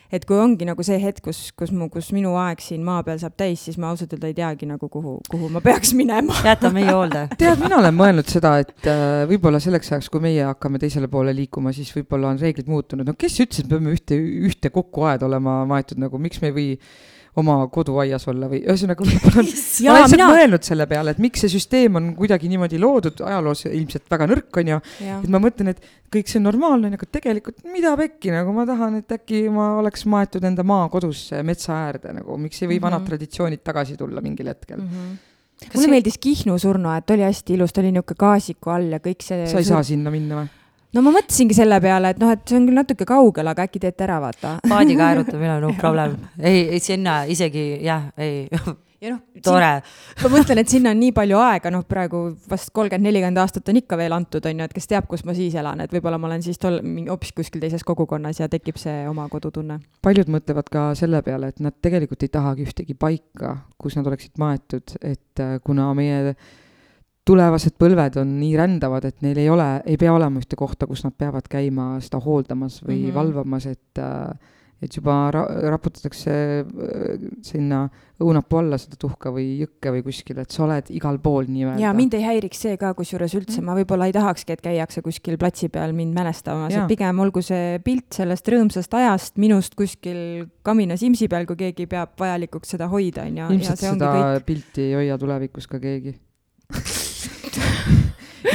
et kui ongi nagu see hetk, kus, kus mu, kus minu aeg siin maa peal saab täis, siis ma ausalt öelda ei teagi nagu, kuhu, kuhu ma peaks minema. jäta meie hoolde. tead, mina olen mõelnud seda, et äh, võib-olla selleks ajaks, kui meie hakkame teisele poole liikuma, siis võib-olla on reeglid muutunud, no kes ütles, et me peame ühte, ühte kokku aeda olema maetud, nagu miks me ei või oma koduaias olla või ühesõnaga võib-olla on, ma olen lihtsalt mina- mõelnud selle peale, et miks see süsteem on kuidagi niimoodi loodud, ajaloos ilmselt väga nõrk on ju, et ma mõtlen, et kõik see on normaalne, aga tegelikult mida pekki, nagu ma tahan, et äkki ma oleks maetud enda maakodusse metsa äärde nagu, miks ei või vanad Mhm. traditsioonid tagasi tulla mingil hetkel mm. -hmm. mulle meeldis Kihnu surnuaed, ta oli hästi ilus, ta oli niisugune gaasiku all ja kõik see. sa ei saa sinna minna või? No ma mõtlesingi selle peale, et noh, et see on küll natuke kaugel, aga äkki teete ära, vaata. paadiga aerutamine on no problem. ei, ei sinna isegi jah, ei, ja noh, tore. ma mõtlen, et sinna on nii palju aega, noh, praegu vast kolmkümmend, nelikümmend aastat on ikka veel antud, on ju, et kes teab, kus ma siis elan, et võib-olla ma olen siis tol, mingi hoopis kuskil teises kogukonnas ja tekib see oma kodutunne. paljud mõtlevad ka selle peale, et nad tegelikult ei tahagi ühtegi paika, kus nad oleksid maetud, et äh, kuna meie tulevased põlved on nii rändavad, et neil ei ole, ei pea olema ühte kohta, kus nad peavad käima seda hooldamas või mm Mhm. -hmm. valvamas, et äh, et juba ra-, raputatakse äh, sinna õunapuu alla seda tuhka või jõkke või kuskile, et sa oled igal pool nii-öelda. ja mind ei häiriks see ka, kusjuures üldse, ma võib-olla ei tahakski, et käiakse kuskil platsi peal mind mälestamas, et pigem olgu see pilt sellest rõõmsast ajast minust kuskil kamina simsi peal, kui keegi peab vajalikuks seda hoida, on ju, ja ilmselt seda kõik. pilti ei hoia tulevikus ka keegi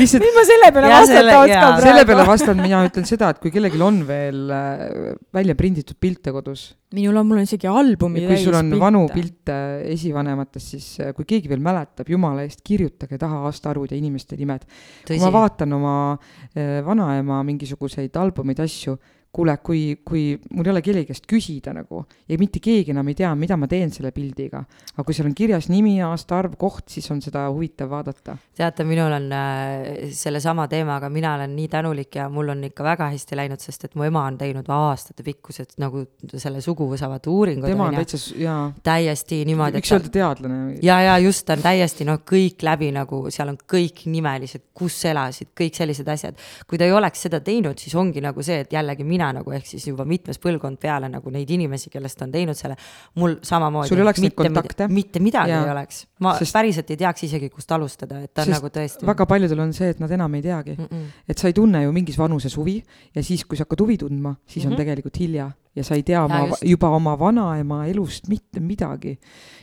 lihtsalt mis ma selle peale Ja selle- vastata oskan selle peale praegu? vastan mina, ütlen seda, et kui kellelgi on veel äh, välja prinditud pilte kodus minul on, mul on isegi albumi ja kui sul on pilte. vanu pilte esivanematest, siis äh, kui keegi veel mäletab, jumala eest, kirjutage taha aastaarvud ja inimeste nimed. kui ma vaatan oma äh, vanaema mingisuguseid albumeid, asju, kuule, kui, kui mul ei ole kellegi käest küsida nagu ja mitte keegi enam ei tea, mida ma teen selle pildiga, aga kui seal on kirjas nimi, aastaarv, koht, siis on seda huvitav vaadata. teate, minul on äh, sellesama teemaga, mina olen nii tänulik ja mul on ikka väga hästi läinud, sest et mu ema on teinud aastatepikkused nagu selle suguvõsa vaata uuringud. tema on täitsa, jaa, täiesti niimoodi, võiks öelda teadlane. ja, ja just, ta on täiesti noh, kõik läbi nagu seal on kõik nimelised, kus elasid, kõik sellised asjad. kui ta ei oleks seda teinud, siis ongi nagu see, et jällegi mina nagu ehk siis juba mitmes põlvkond peale nagu neid inimesi, kellest on teinud selle, mul samamoodi. Sul ei oleks neid kontakte? mitte midagi Jaa. ei oleks, ma Sest- päriselt ei teaks isegi, kust alustada, et ta on Sest nagu tõesti. väga paljudel on see, et nad enam ei teagi Mm -mm. et sa ei tunne ju mingis vanuses huvi ja siis, kui sa hakkad huvi tundma, siis on Mhm. tegelikult hilja ja sa ei tea oma, just. juba oma vanaema elust mitte midagi.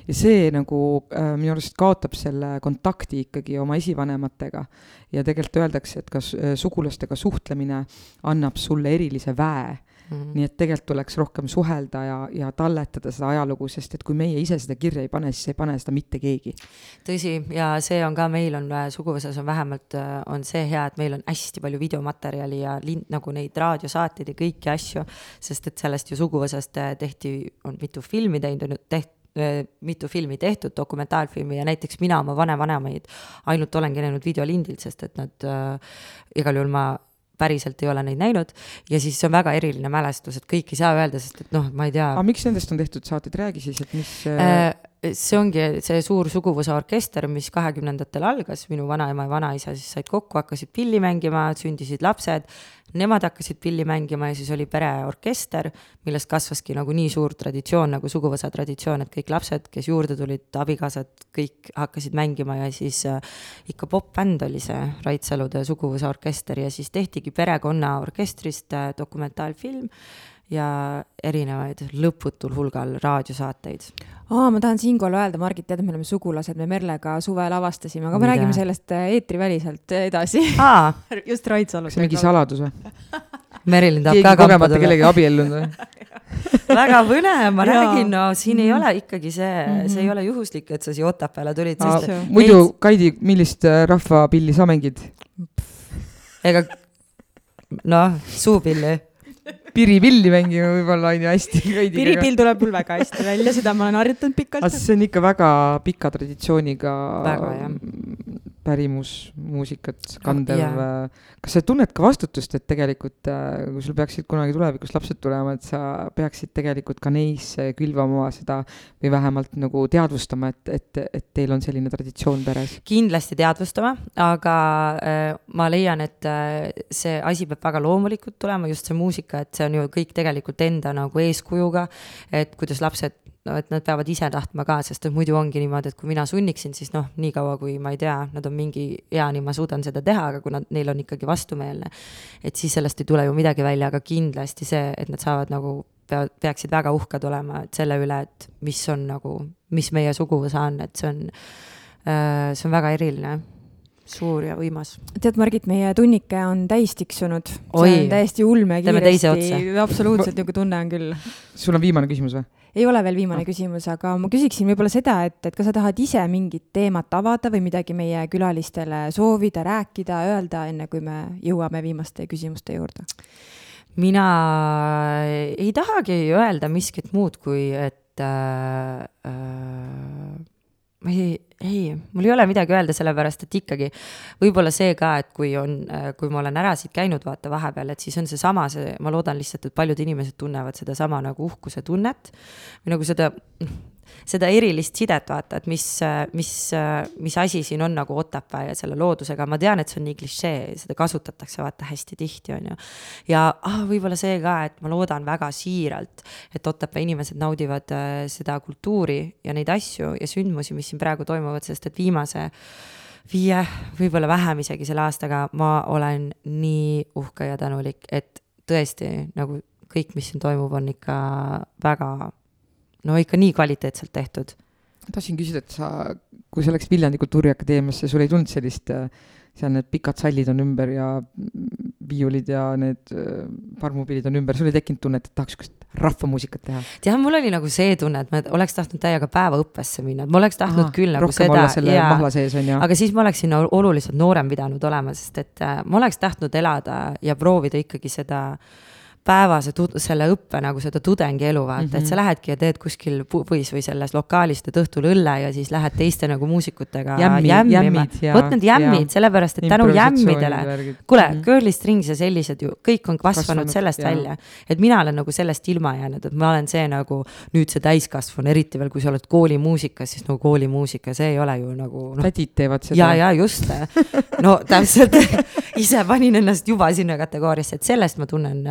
ja see nagu äh, minu arust kaotab selle kontakti ikkagi oma esivanematega ja tegelikult öeldakse, et kas äh, sugulastega suhtlemine annab sulle erilise väe -hmm. nii et tegelikult tuleks rohkem suhelda ja, ja talletada seda ajalugu, sest et kui meie ise seda kirja ei pane, siis ei pane seda mitte keegi. tõsi, ja see on ka, meil on äh, suguvõsas on vähemalt, äh, on see hea, et meil on hästi palju videomaterjali ja lind, nagu neid raadiosaateid ja kõiki asju, sest et sellest ju suguvõsast äh, tehti, on mitu filmi teinud, tehti mitu filmi tehtud, dokumentaalfilmi ja näiteks mina oma vanevanemaid ainult olengi näinud videolindilt, sest et nad äh, igal juhul ma päriselt ei ole neid näinud ja siis see on väga eriline mälestus, et kõike ei saa öelda, sest et noh, ma ei tea. aga miks nendest on tehtud saateid, räägi siis, et mis äh, see ongi see suur suguvõsa orkester, mis kahekümnendatel algas, minu vanaema ja vanaisa siis said kokku, hakkasid pilli mängima, sündisid lapsed, nemad hakkasid pilli mängima ja siis oli pereorkester, millest kasvaski nagu nii suur traditsioon nagu suguvõsa traditsioon, et kõik lapsed, kes juurde tulid, abikaasad, kõik hakkasid mängima ja siis äh, ikka popp-bänd oli see Rait Salude suguvõsa orkester ja siis tehtigi perekonna orkestrist äh, dokumentaalfilm ja erinevaid lõputul hulgal raadiosaateid. aa, ma tahan siinkohal öelda, Margit, tead, me oleme sugulased, me Merlega suvel avastasime, aga me Mida? räägime sellest äh, eetriväliselt edasi. just Raidsalus. see on mingi saladus või Merilin tahab ka kogemata kellegi abiellunud või väga põnev, ma räägin, no siin ei ole ikkagi see mm, -hmm. see ei ole juhuslik, et sa siia Otepääle tulid. muidu neid..., Kaidi, millist äh, rahvapilli sa mängid? ega noh, suupilli piripilli mängima võib-olla on ju hästi. piripill tuleb mul väga hästi välja, seda ma olen harjutanud pikalt. see on ikka väga pika traditsiooniga väga, pärimusmuusikat kandev yeah.. kas sa tunned ka vastutust, et tegelikult äh, kui sul peaksid kunagi tulevikus lapsed tulema, et sa peaksid tegelikult ka neisse külvama seda või vähemalt nagu teadvustama, et, et, et teil on selline traditsioon peres? kindlasti teadvustama, aga äh, ma leian, et äh, see asi peab väga loomulikult tulema, just see muusika, et see on ju kõik tegelikult enda nagu eeskujuga, et kuidas lapsed no et nad peavad ise tahtma ka, sest et muidu ongi niimoodi, et kui mina sunniksin, siis noh, niikaua kui ma ei tea, nad on mingi eani, ma suudan seda teha, aga kui nad, neil on ikkagi vastumeelne, et siis sellest ei tule ju midagi välja, aga kindlasti see, et nad saavad nagu, pea, peaksid väga uhked olema, et selle üle, et mis on nagu, mis meie suguvõsa on, et see on, äh, see on väga eriline suur ja võimas. tead, Margit, meie tunnike on täis tiksunud. see on täiesti ulme kiiresti. absoluutselt, niisugune tunne on küll. sul on viimane küsimus või? Ei ole veel viimane no. küsimus, aga ma küsiksin võib-olla seda, et, et kas sa tahad ise mingit teemat avada või midagi meie külalistele soovida, rääkida, öelda, enne kui me jõuame viimaste küsimuste juurde? mina ei tahagi öelda miskit muud, kui et äh, äh, ma ei, ei, mul ei ole midagi öelda, sellepärast et ikkagi võib-olla see ka, et kui on, kui ma olen ära siit käinud, vaata vahepeal, et siis on seesama, see, ma loodan lihtsalt, et paljud inimesed tunnevad sedasama nagu uhkuse tunnet. või nagu seda seda erilist sidet, vaata, et mis, mis, mis asi siin on nagu Otepää ja selle loodusega, ma tean, et see on nii klišee, seda kasutatakse vaata hästi tihti, on ju. ja ah, võib-olla see ka, et ma loodan väga siiralt, et Otepää inimesed naudivad äh, seda kultuuri ja neid asju ja sündmusi, mis siin praegu toimuvad, sest et viimase viie, võib-olla vähem isegi selle aastaga ma olen nii uhke ja tänulik, et tõesti nagu kõik, mis siin toimub, on ikka väga no ikka nii kvaliteetselt tehtud. tahtsin küsida, et sa, kui sa läksid Viljandi Kultuuriakadeemiasse, sul ei tulnud sellist, äh, seal need pikad sallid on ümber ja viiulid ja need äh, parmupillid on ümber, sul ei tekkinud tunnet, et tahaks sihukest rahvamuusikat teha? tead, mul oli nagu see tunne, et ma oleks tahtnud täiega päevaõppesse minna, et ma oleks tahtnud Aha, küll nagu seda. Ja, mahla sees on ju. aga siis ma oleksin oluliselt noorem pidanud olema, sest et äh, ma oleks tahtnud elada ja proovida ikkagi seda äh, päevase tud-, selle õppe nagu seda tudengielu vaata mm, -hmm. et sa mhm. lähedki ja teed kuskil puis või selles lokaalis teed õhtul õlle ja siis lähed teiste nagu muusikutega Jämmi, jämmima. vot need jämmid, sellepärast et tänu jämmidele, kuule mm -hmm., Girly Strings ja sellised ju, kõik on kasvanud, kasvanud sellest ja. välja. et mina olen nagu sellest ilma jäänud, et ma olen see nagu nüüd see täiskasvanu, eriti veel, kui sa oled koolimuusikas, siis no koolimuusika, see ei ole ju nagu no.. tädid teevad seda. ja, ja just, no täpselt ise panin ennast juba sinna kategooriasse, et sellest ma tunnen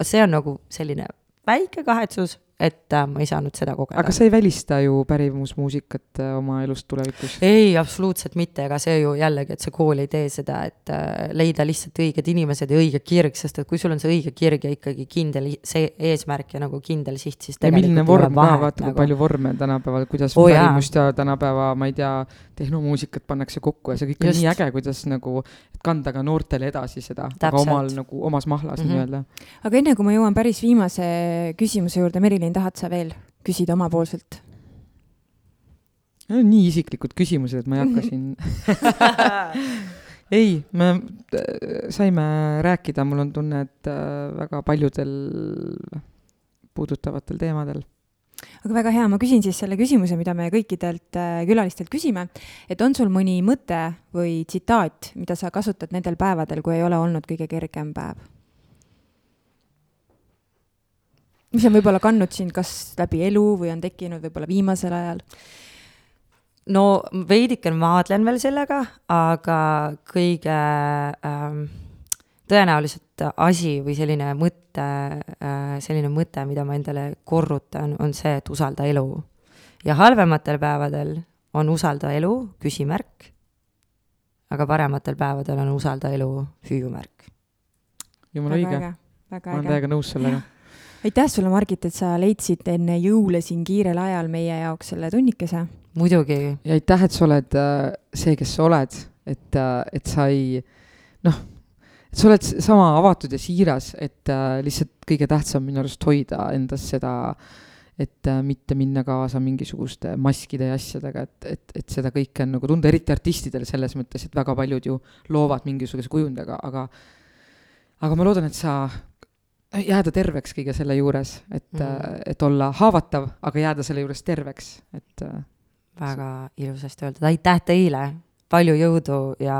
see on nagu selline väike kahetsus, et äh, ma ei saanud seda kogeda. aga sa ei välista ju pärimusmuusikat äh, oma elust tulevikus? ei, absoluutselt mitte, ega see ju jällegi, et see kool ei tee seda, et äh, leida lihtsalt õiged inimesed ja õige kirg, sest et kui sul on see õige kirg ja ikkagi kindel see eesmärk ja nagu kindel siht, siis ja milline vorm ka, vaata nagu... kui palju vorme tänapäeval, kuidas oh, pärimust ja tänapäeva, ma ei tea, tehnomuusikat pannakse kokku ja see kõik on Just. nii äge, kuidas nagu kanda ka noortele edasi seda, aga omal nagu omas mahlas mm -hmm. nii-öelda. aga enne kui ma jõuan päris viimase küsimuse juurde, Merilin, tahad sa veel küsida omapoolselt? nii isiklikud küsimused, et ma ei hakka siin ei, me saime rääkida, mul on tunne, et äh, väga paljudel puudutavatel teemadel aga väga hea, ma küsin siis selle küsimuse, mida me kõikidelt äh, külalistelt küsime, et on sul mõni mõte või tsitaat, mida sa kasutad nendel päevadel, kui ei ole olnud kõige kergem päev? Mis on võib-olla kandnud sind kas läbi elu või on tekkinud võib-olla viimasel ajal? no veidike maadlen veel sellega, aga kõige ähm, tõenäoliselt asi või selline mõte, äh, selline mõte, mida ma endale korrutan, on see, et usalda elu. ja halvematel päevadel on usalda elu küsimärk, aga parematel päevadel on usalda elu hüüumärk. jumala õige, ma olen täiega nõus sellega aitäh sulle, Margit, et sa leidsid enne jõule siin kiirel ajal meie jaoks selle tunnikese. muidugi. ja aitäh, et sa oled äh, see, kes sa oled, et, äh, et sa ei noh, et sa oled sama avatud ja siiras, et äh, lihtsalt kõige tähtsam minu arust hoida endas seda, et mitte minna kaasa mingisuguste maskide ja asjadega, et, et, et seda kõike on nagu tunda, eriti artistidel selles mõttes, et väga paljud ju loovad mingisuguse kujundiga, aga aga ma loodan, et sa jääda terveks kõige selle juures, et mm., et olla haavatav, aga jääda selle juures terveks, et. Äh, väga ilusasti öeldud, aitäh teile, palju jõudu ja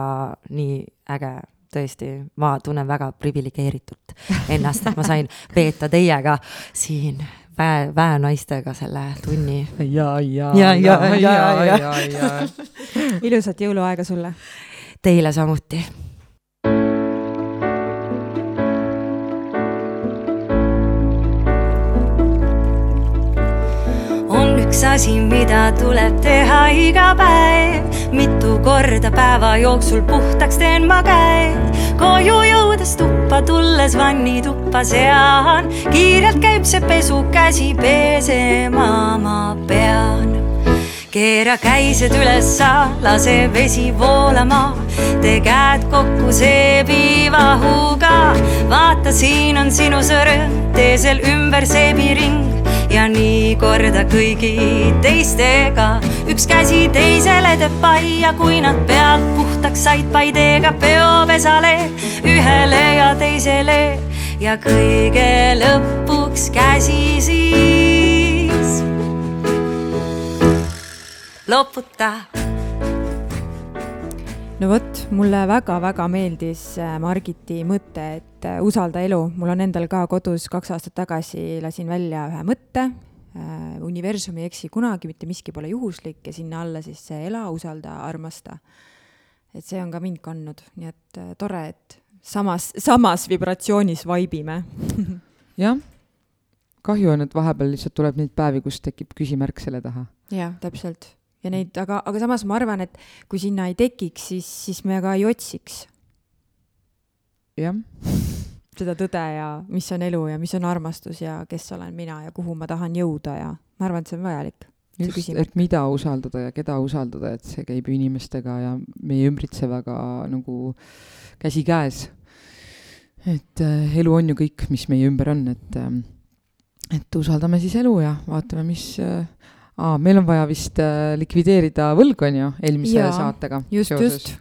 nii äge tõesti, ma tunnen väga priviligeeritult ennast, et ma sain veeta teiega siin väe, väenaistega selle tunni. ja, ja, ja, ja, ja, ja, ja, ja. ilusat jõuluaega sulle. Teile samuti üks asi, mida tuleb teha iga päev. mitu korda päeva jooksul puhtaks teen ma käed. koju jõudes tuppa tulles vannituppa sean. kiirelt käib see pesukäsi pesema ma pean keera käised ülessa, lase vesi voolama, tee käed kokku seebivahuga. vaata, siin on sinu sõrm, tee seal ümber seebiring ja nii korda kõigi teistega. üks käsi teisele teeb pai ja kui nad pealt puhtaks said, pai teega peopesale ühele ja teisele ja kõige lõpuks käsi siis loputab no vot, mulle väga-väga meeldis äh, Margiti mõte, et äh, usalda elu. mul on endal ka kodus kaks aastat tagasi lasin välja ühe mõtte. Äh, universum ei eksi kunagi, mitte miski pole juhuslik ja sinna alla siis see ela, usalda, armasta. et see on ka mind kandnud, nii et tore, et samas, samas vibratsioonis vaibime jah, kahju on, et vahepeal lihtsalt tuleb neid päevi, kus tekib küsimärk selle taha. jah, täpselt ja neid, aga, aga samas ma arvan, et kui sinna ei tekiks, siis, siis me ka ei otsiks. jah. seda tõde ja mis on elu ja mis on armastus ja kes olen mina ja kuhu ma tahan jõuda ja ma arvan, et see on vajalik. just, et mida usaldada ja keda usaldada, et see käib inimestega ja meie ümbritsevaga nagu käsikäes. et äh, elu on ju kõik, mis meie ümber on, et äh, et usaldame siis elu ja vaatame, mis äh, aa, meil on vaja vist äh, likvideerida võlg, on ju, eelmise Jaa, saatega just, seoses.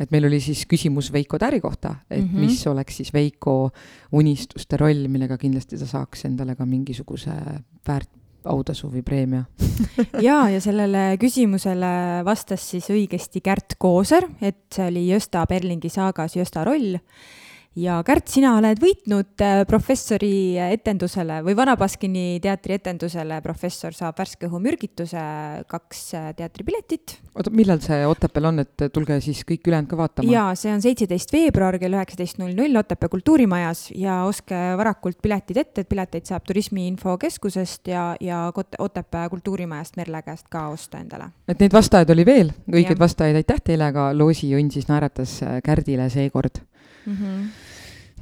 et meil oli siis küsimus Veiko Täri kohta, et mm -hmm. mis oleks siis Veiko unistuste roll, millega kindlasti ta saaks endale ka mingisuguse väärt autasu või preemia ja, ja sellele küsimusele vastas siis õigesti Kärt Kooser, et see oli Gösta Berlingi saagas Gösta roll ja Kärt, sina oled võitnud äh, professori etendusele või Vana Baskini teatri etendusele Professor saab värske õhu mürgituse kaks äh, teatripiletit. oota, millal see Otepääl on, et tulge siis kõik ülejäänud ka vaatama? jaa, see on seitseteist veebruar kell üheksateist null null Otepää kultuurimajas ja ostke varakult piletid ette, et pileteid saab Turismi Infokeskusest ja, ja Otepää kultuurimajast Merle käest ka osta endale. et neid vastajaid oli veel, õigeid vastajaid, aitäh teile, aga loosijonn siis naeratas äh, Kärdile seekord mm. -hmm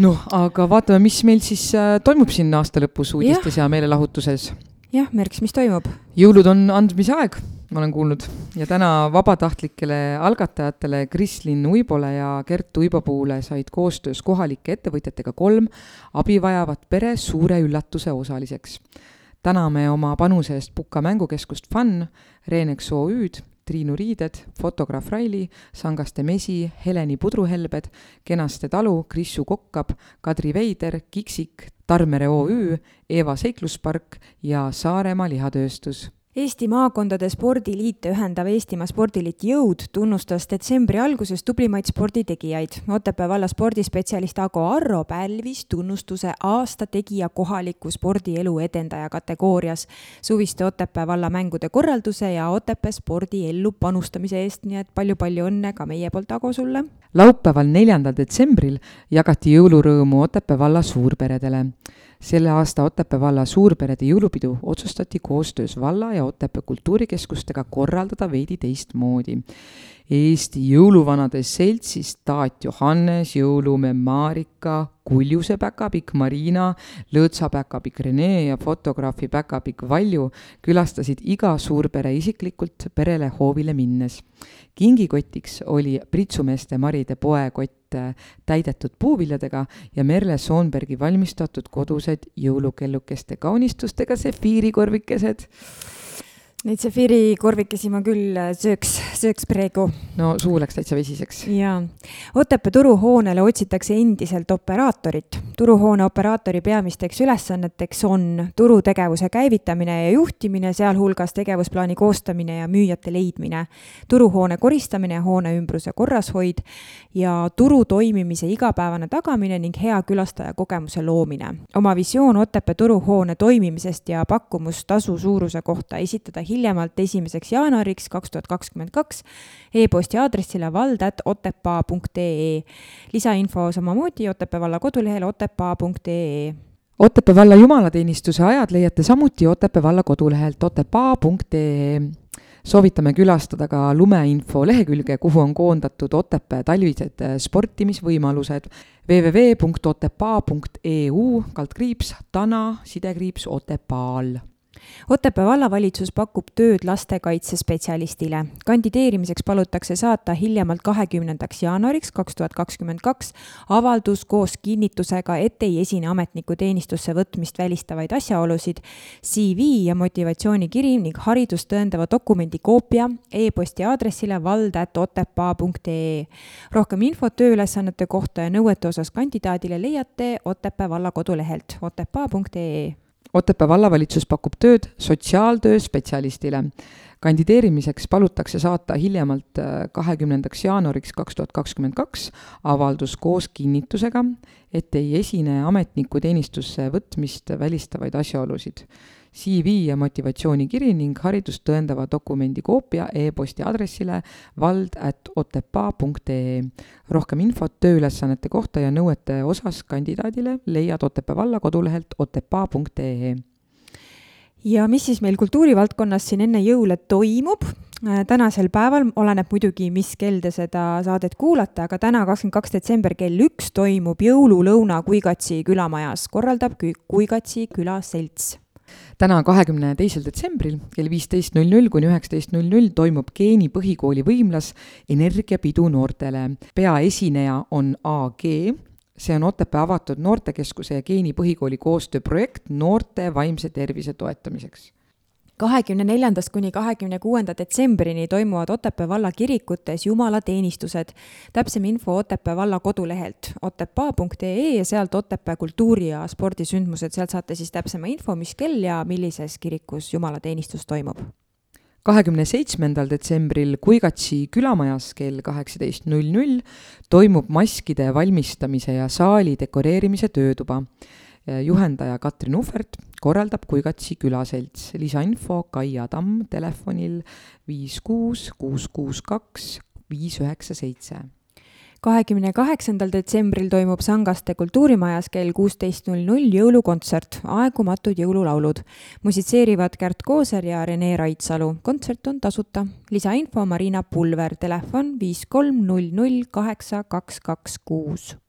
noh, aga vaatame, mis meil siis äh, toimub siin aasta lõpus uudistes ja, ja meelelahutuses. jah, Merks, mis toimub? jõulud on andmise aeg, ma olen kuulnud, ja täna vabatahtlikele algatajatele Krislin Uibole ja Gert Uibopuule said koostöös kohalike ettevõtjatega kolm abi vajavat pere suure üllatuse osaliseks. täname oma panuse eest Puka mängukeskust Fun, Renex OÜ-d Triinu Riided, fotograaf Raili, Sangaste Mesi, Heleni Pudruhelbed, Kenaste talu, Krissu Kokkab, Kadri Veider, Kiksik, Tarmere OÜ, Eeva Seikluspark ja Saaremaa lihatööstus Eesti Maakondade Spordiliite ühendav Eestimaa Spordiliit Jõud tunnustas detsembri alguses tublimaid sporditegijaid. Otepää valla spordispetsialist Ago Arro pälvis tunnustuse aasta tegija kohaliku spordielu edendaja kategoorias suviste Otepää valla mängude korralduse ja Otepää spordiellu panustamise eest, nii et palju-palju õnne ka meie poolt, Ago, sulle! laupäeval, neljandal detsembril jagati jõulurõõmu Otepää valla suurperedele selle aasta Otepää valla suurperede jõulupidu otsustati koostöös valla ja Otepää kultuurikeskustega korraldada veidi teistmoodi. Eesti Jõuluvanade Seltsist Taat Johannes, Jõulumehe Marika, Kuljuse päkapikk Marina, Lõõtsa päkapikk Rene ja fotograafi päkapikk Valju külastasid iga suurpere isiklikult perele hoovile minnes. kingikotiks oli pritsumeeste Maride poekott täidetud puuviljadega ja Merle Soonbergi valmistatud kodused jõulukellukeste kaunistustega sefiirikorvikesed Neid Zephyri korvikesi ma küll äh, sööks, sööks praegu. no suu läks täitsa vesiseks. jaa. Otepää turuhoonele otsitakse endiselt operaatorit. Turuhoone operaatori peamisteks ülesanneteks on turutegevuse käivitamine ja juhtimine, sealhulgas tegevusplaani koostamine ja müüjate leidmine, turuhoone koristamine ja hoone ümbruse korrashoid ja turu toimimise igapäevane tagamine ning hea külastajakogemuse loomine. oma visioon Otepää turuhoone toimimisest ja pakkumustasu suuruse kohta esitada hiljemalt esimeseks jaanuariks kaks tuhat kakskümmend kaks e-posti aadressile vald.otepaa.ee. lisainfo samamoodi Otepää valla kodulehel otepaa.ee Otepää valla jumalateenistuse ajad leiate samuti Otepää valla kodulehelt otepaa.ee soovitame külastada ka lumeinfo lehekülge, kuhu on koondatud Otepää talvised sportimisvõimalused. www.otepaa.eu kaldkriips Tana sidekriips Otepaal Otepää vallavalitsus pakub tööd lastekaitsespetsialistile. kandideerimiseks palutakse saata hiljemalt kahekümnendaks jaanuariks kaks tuhat kakskümmend kaks avaldus koos kinnitusega, et ei esine ametniku teenistusse võtmist välistavaid asjaolusid, CV ja motivatsioonikiri ning haridust tõendava dokumendi koopia e-posti aadressile vald.otepaa.ee. rohkem infot tööülesannete kohta ja nõuete osas kandidaadile leiate Otepää valla kodulehelt otepaa.ee Otepää vallavalitsus pakub tööd sotsiaaltöö spetsialistile. kandideerimiseks palutakse saata hiljemalt äh, kahekümnendaks jaanuariks kaks tuhat kakskümmend kaks avaldus koos kinnitusega, et ei esine ametniku teenistusse võtmist välistavaid asjaolusid CV ja motivatsioonikiri ning haridust tõendava dokumendi koopia e-posti aadressile vald.otepaa.ee. rohkem infot tööülesannete kohta ja nõuete osas kandidaadile leiad Otepää valla kodulehelt otepaa.ee ja mis siis meil kultuurivaldkonnas siin enne jõule toimub? Tänasel päeval oleneb muidugi, mis kell te seda saadet kuulate, aga täna, kakskümmend kaks detsember kell üks toimub jõululõuna Kuigatsi külamajas, korraldab Kuigatsi külaselts täna, kahekümne teisel detsembril kell viisteist null null kuni üheksateist null null toimub Geeni põhikooli võimlas energiapidu noortele. peaesineja on AG, see on Otepää avatud noortekeskuse ja Geeni põhikooli koostööprojekt noorte vaimse tervise toetamiseks kahekümne neljandast kuni kahekümne kuuenda detsembrini toimuvad Otepää valla kirikutes jumalateenistused. täpsem info Otepää valla kodulehelt otepaa.ee ja sealt Otepää kultuuri- ja spordisündmused, sealt saate siis täpsema info, mis kell ja millises kirikus jumalateenistus toimub kahekümne seitsmendal detsembril Kuigatsi külamajas kell kaheksateist null null toimub maskide valmistamise ja saali dekoreerimise töötuba. juhendaja Katrin Uhvert korraldab Kuigatsi külaselts. lisainfo Kaia Tamm telefonil viis kuus kuus kuus kaks viis üheksa seitse kahekümne kaheksandal detsembril toimub Sangaste kultuurimajas kell kuusteist null null jõulukontsert Aegumatud jõululaulud. musitseerivad Kärt Kooser ja Rene Raidsalu. kontsert on tasuta. lisainfo Marina Pulver, telefon viis kolm null null kaheksa kaks kaks kuus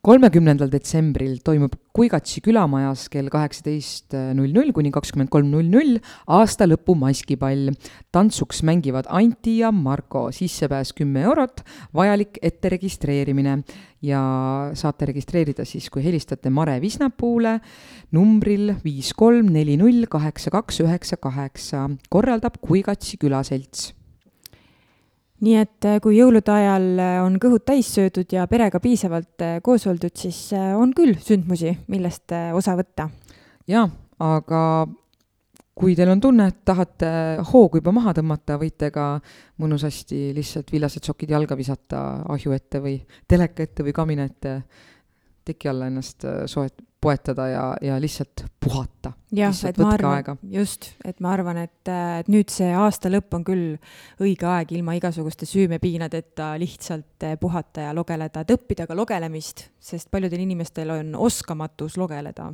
kolmekümnendal detsembril toimub Kuigatsi külamajas kell kaheksateist null null kuni kakskümmend kolm null null aasta lõpu maskipall. tantsuks mängivad Anti ja Marko, sissepääs kümme eurot, vajalik etteregistreerimine. Ja saate registreerida siis, kui helistate Mare Visnapuule numbril viis kolm neli null kaheksa kaks üheksa kaheksa, korraldab Kuigatsi külaselts nii et äh, kui jõulude ajal äh, on kõhud täis söödud ja perega piisavalt äh, koos oldud, siis on küll sündmusi, millest osa võtta. jaa, aga kui teil on tunne, et tahate hoogu juba maha tõmmata, võite ka mõnusasti lihtsalt villased sokid jalga visata ahju ette või teleka ette või kamina ette, teki alla ennast soet-, poetada ja, ja lihtsalt puhata. jah, et ma arvan, just, et ma arvan, et, et nüüd see aasta lõpp on küll õige aeg ilma igasuguste süümepiinadeta lihtsalt puhata ja logeleda, et õppida ka logelemist, sest paljudel inimestel on oskamatus logeleda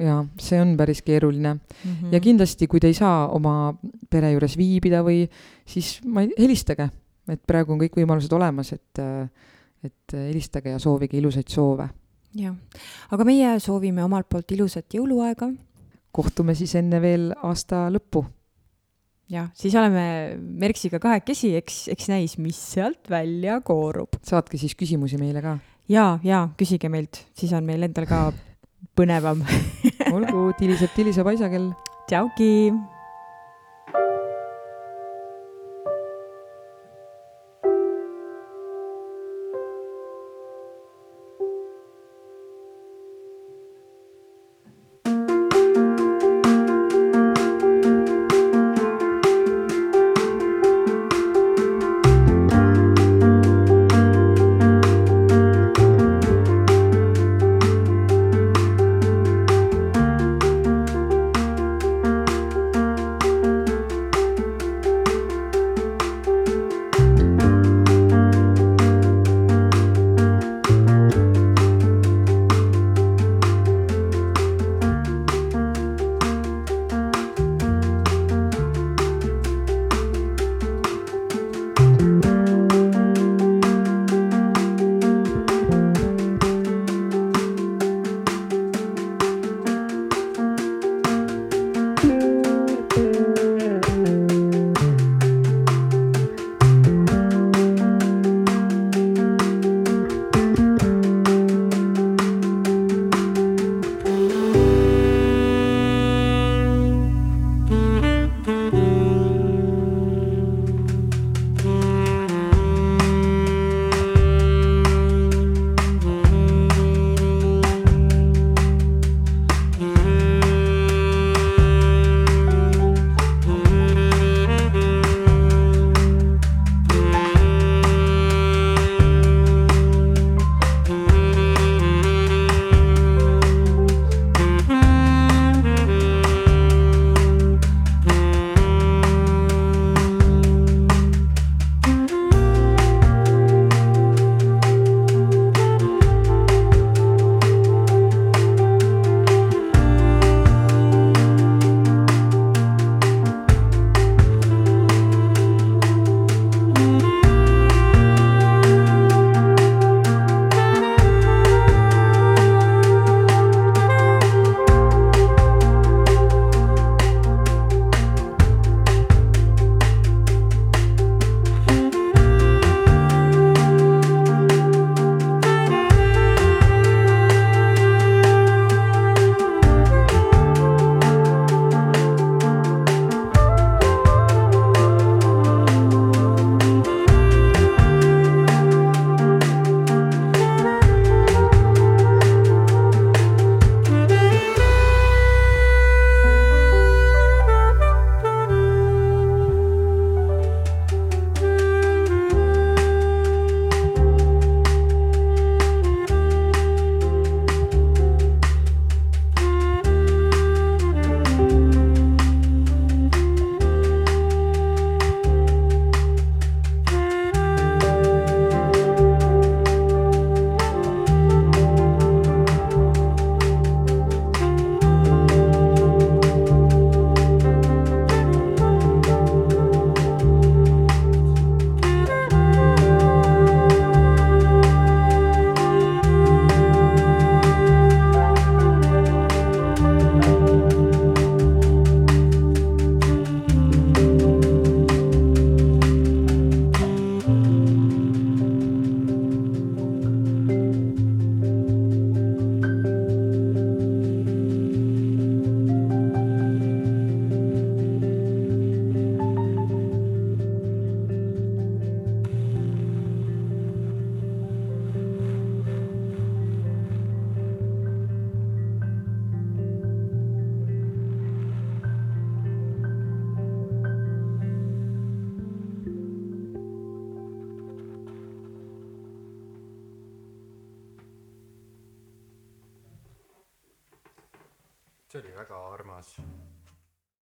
jaa, see on päris keeruline mm. -hmm. ja kindlasti, kui te ei saa oma pere juures viibida või siis ma ei, helistage, et praegu on kõik võimalused olemas, et, et helistage ja soovige ilusaid soove jah, aga meie soovime omalt poolt ilusat jõuluaega. kohtume siis enne veel aasta lõppu. jah, siis oleme Merksiga kahekesi, eks, eks näis, mis sealt välja koorub. saatke siis küsimusi meile ka. ja, ja küsige meilt, siis on meil endal ka põnevam olgu, tiliseb, tiliseb aisakell. tšauki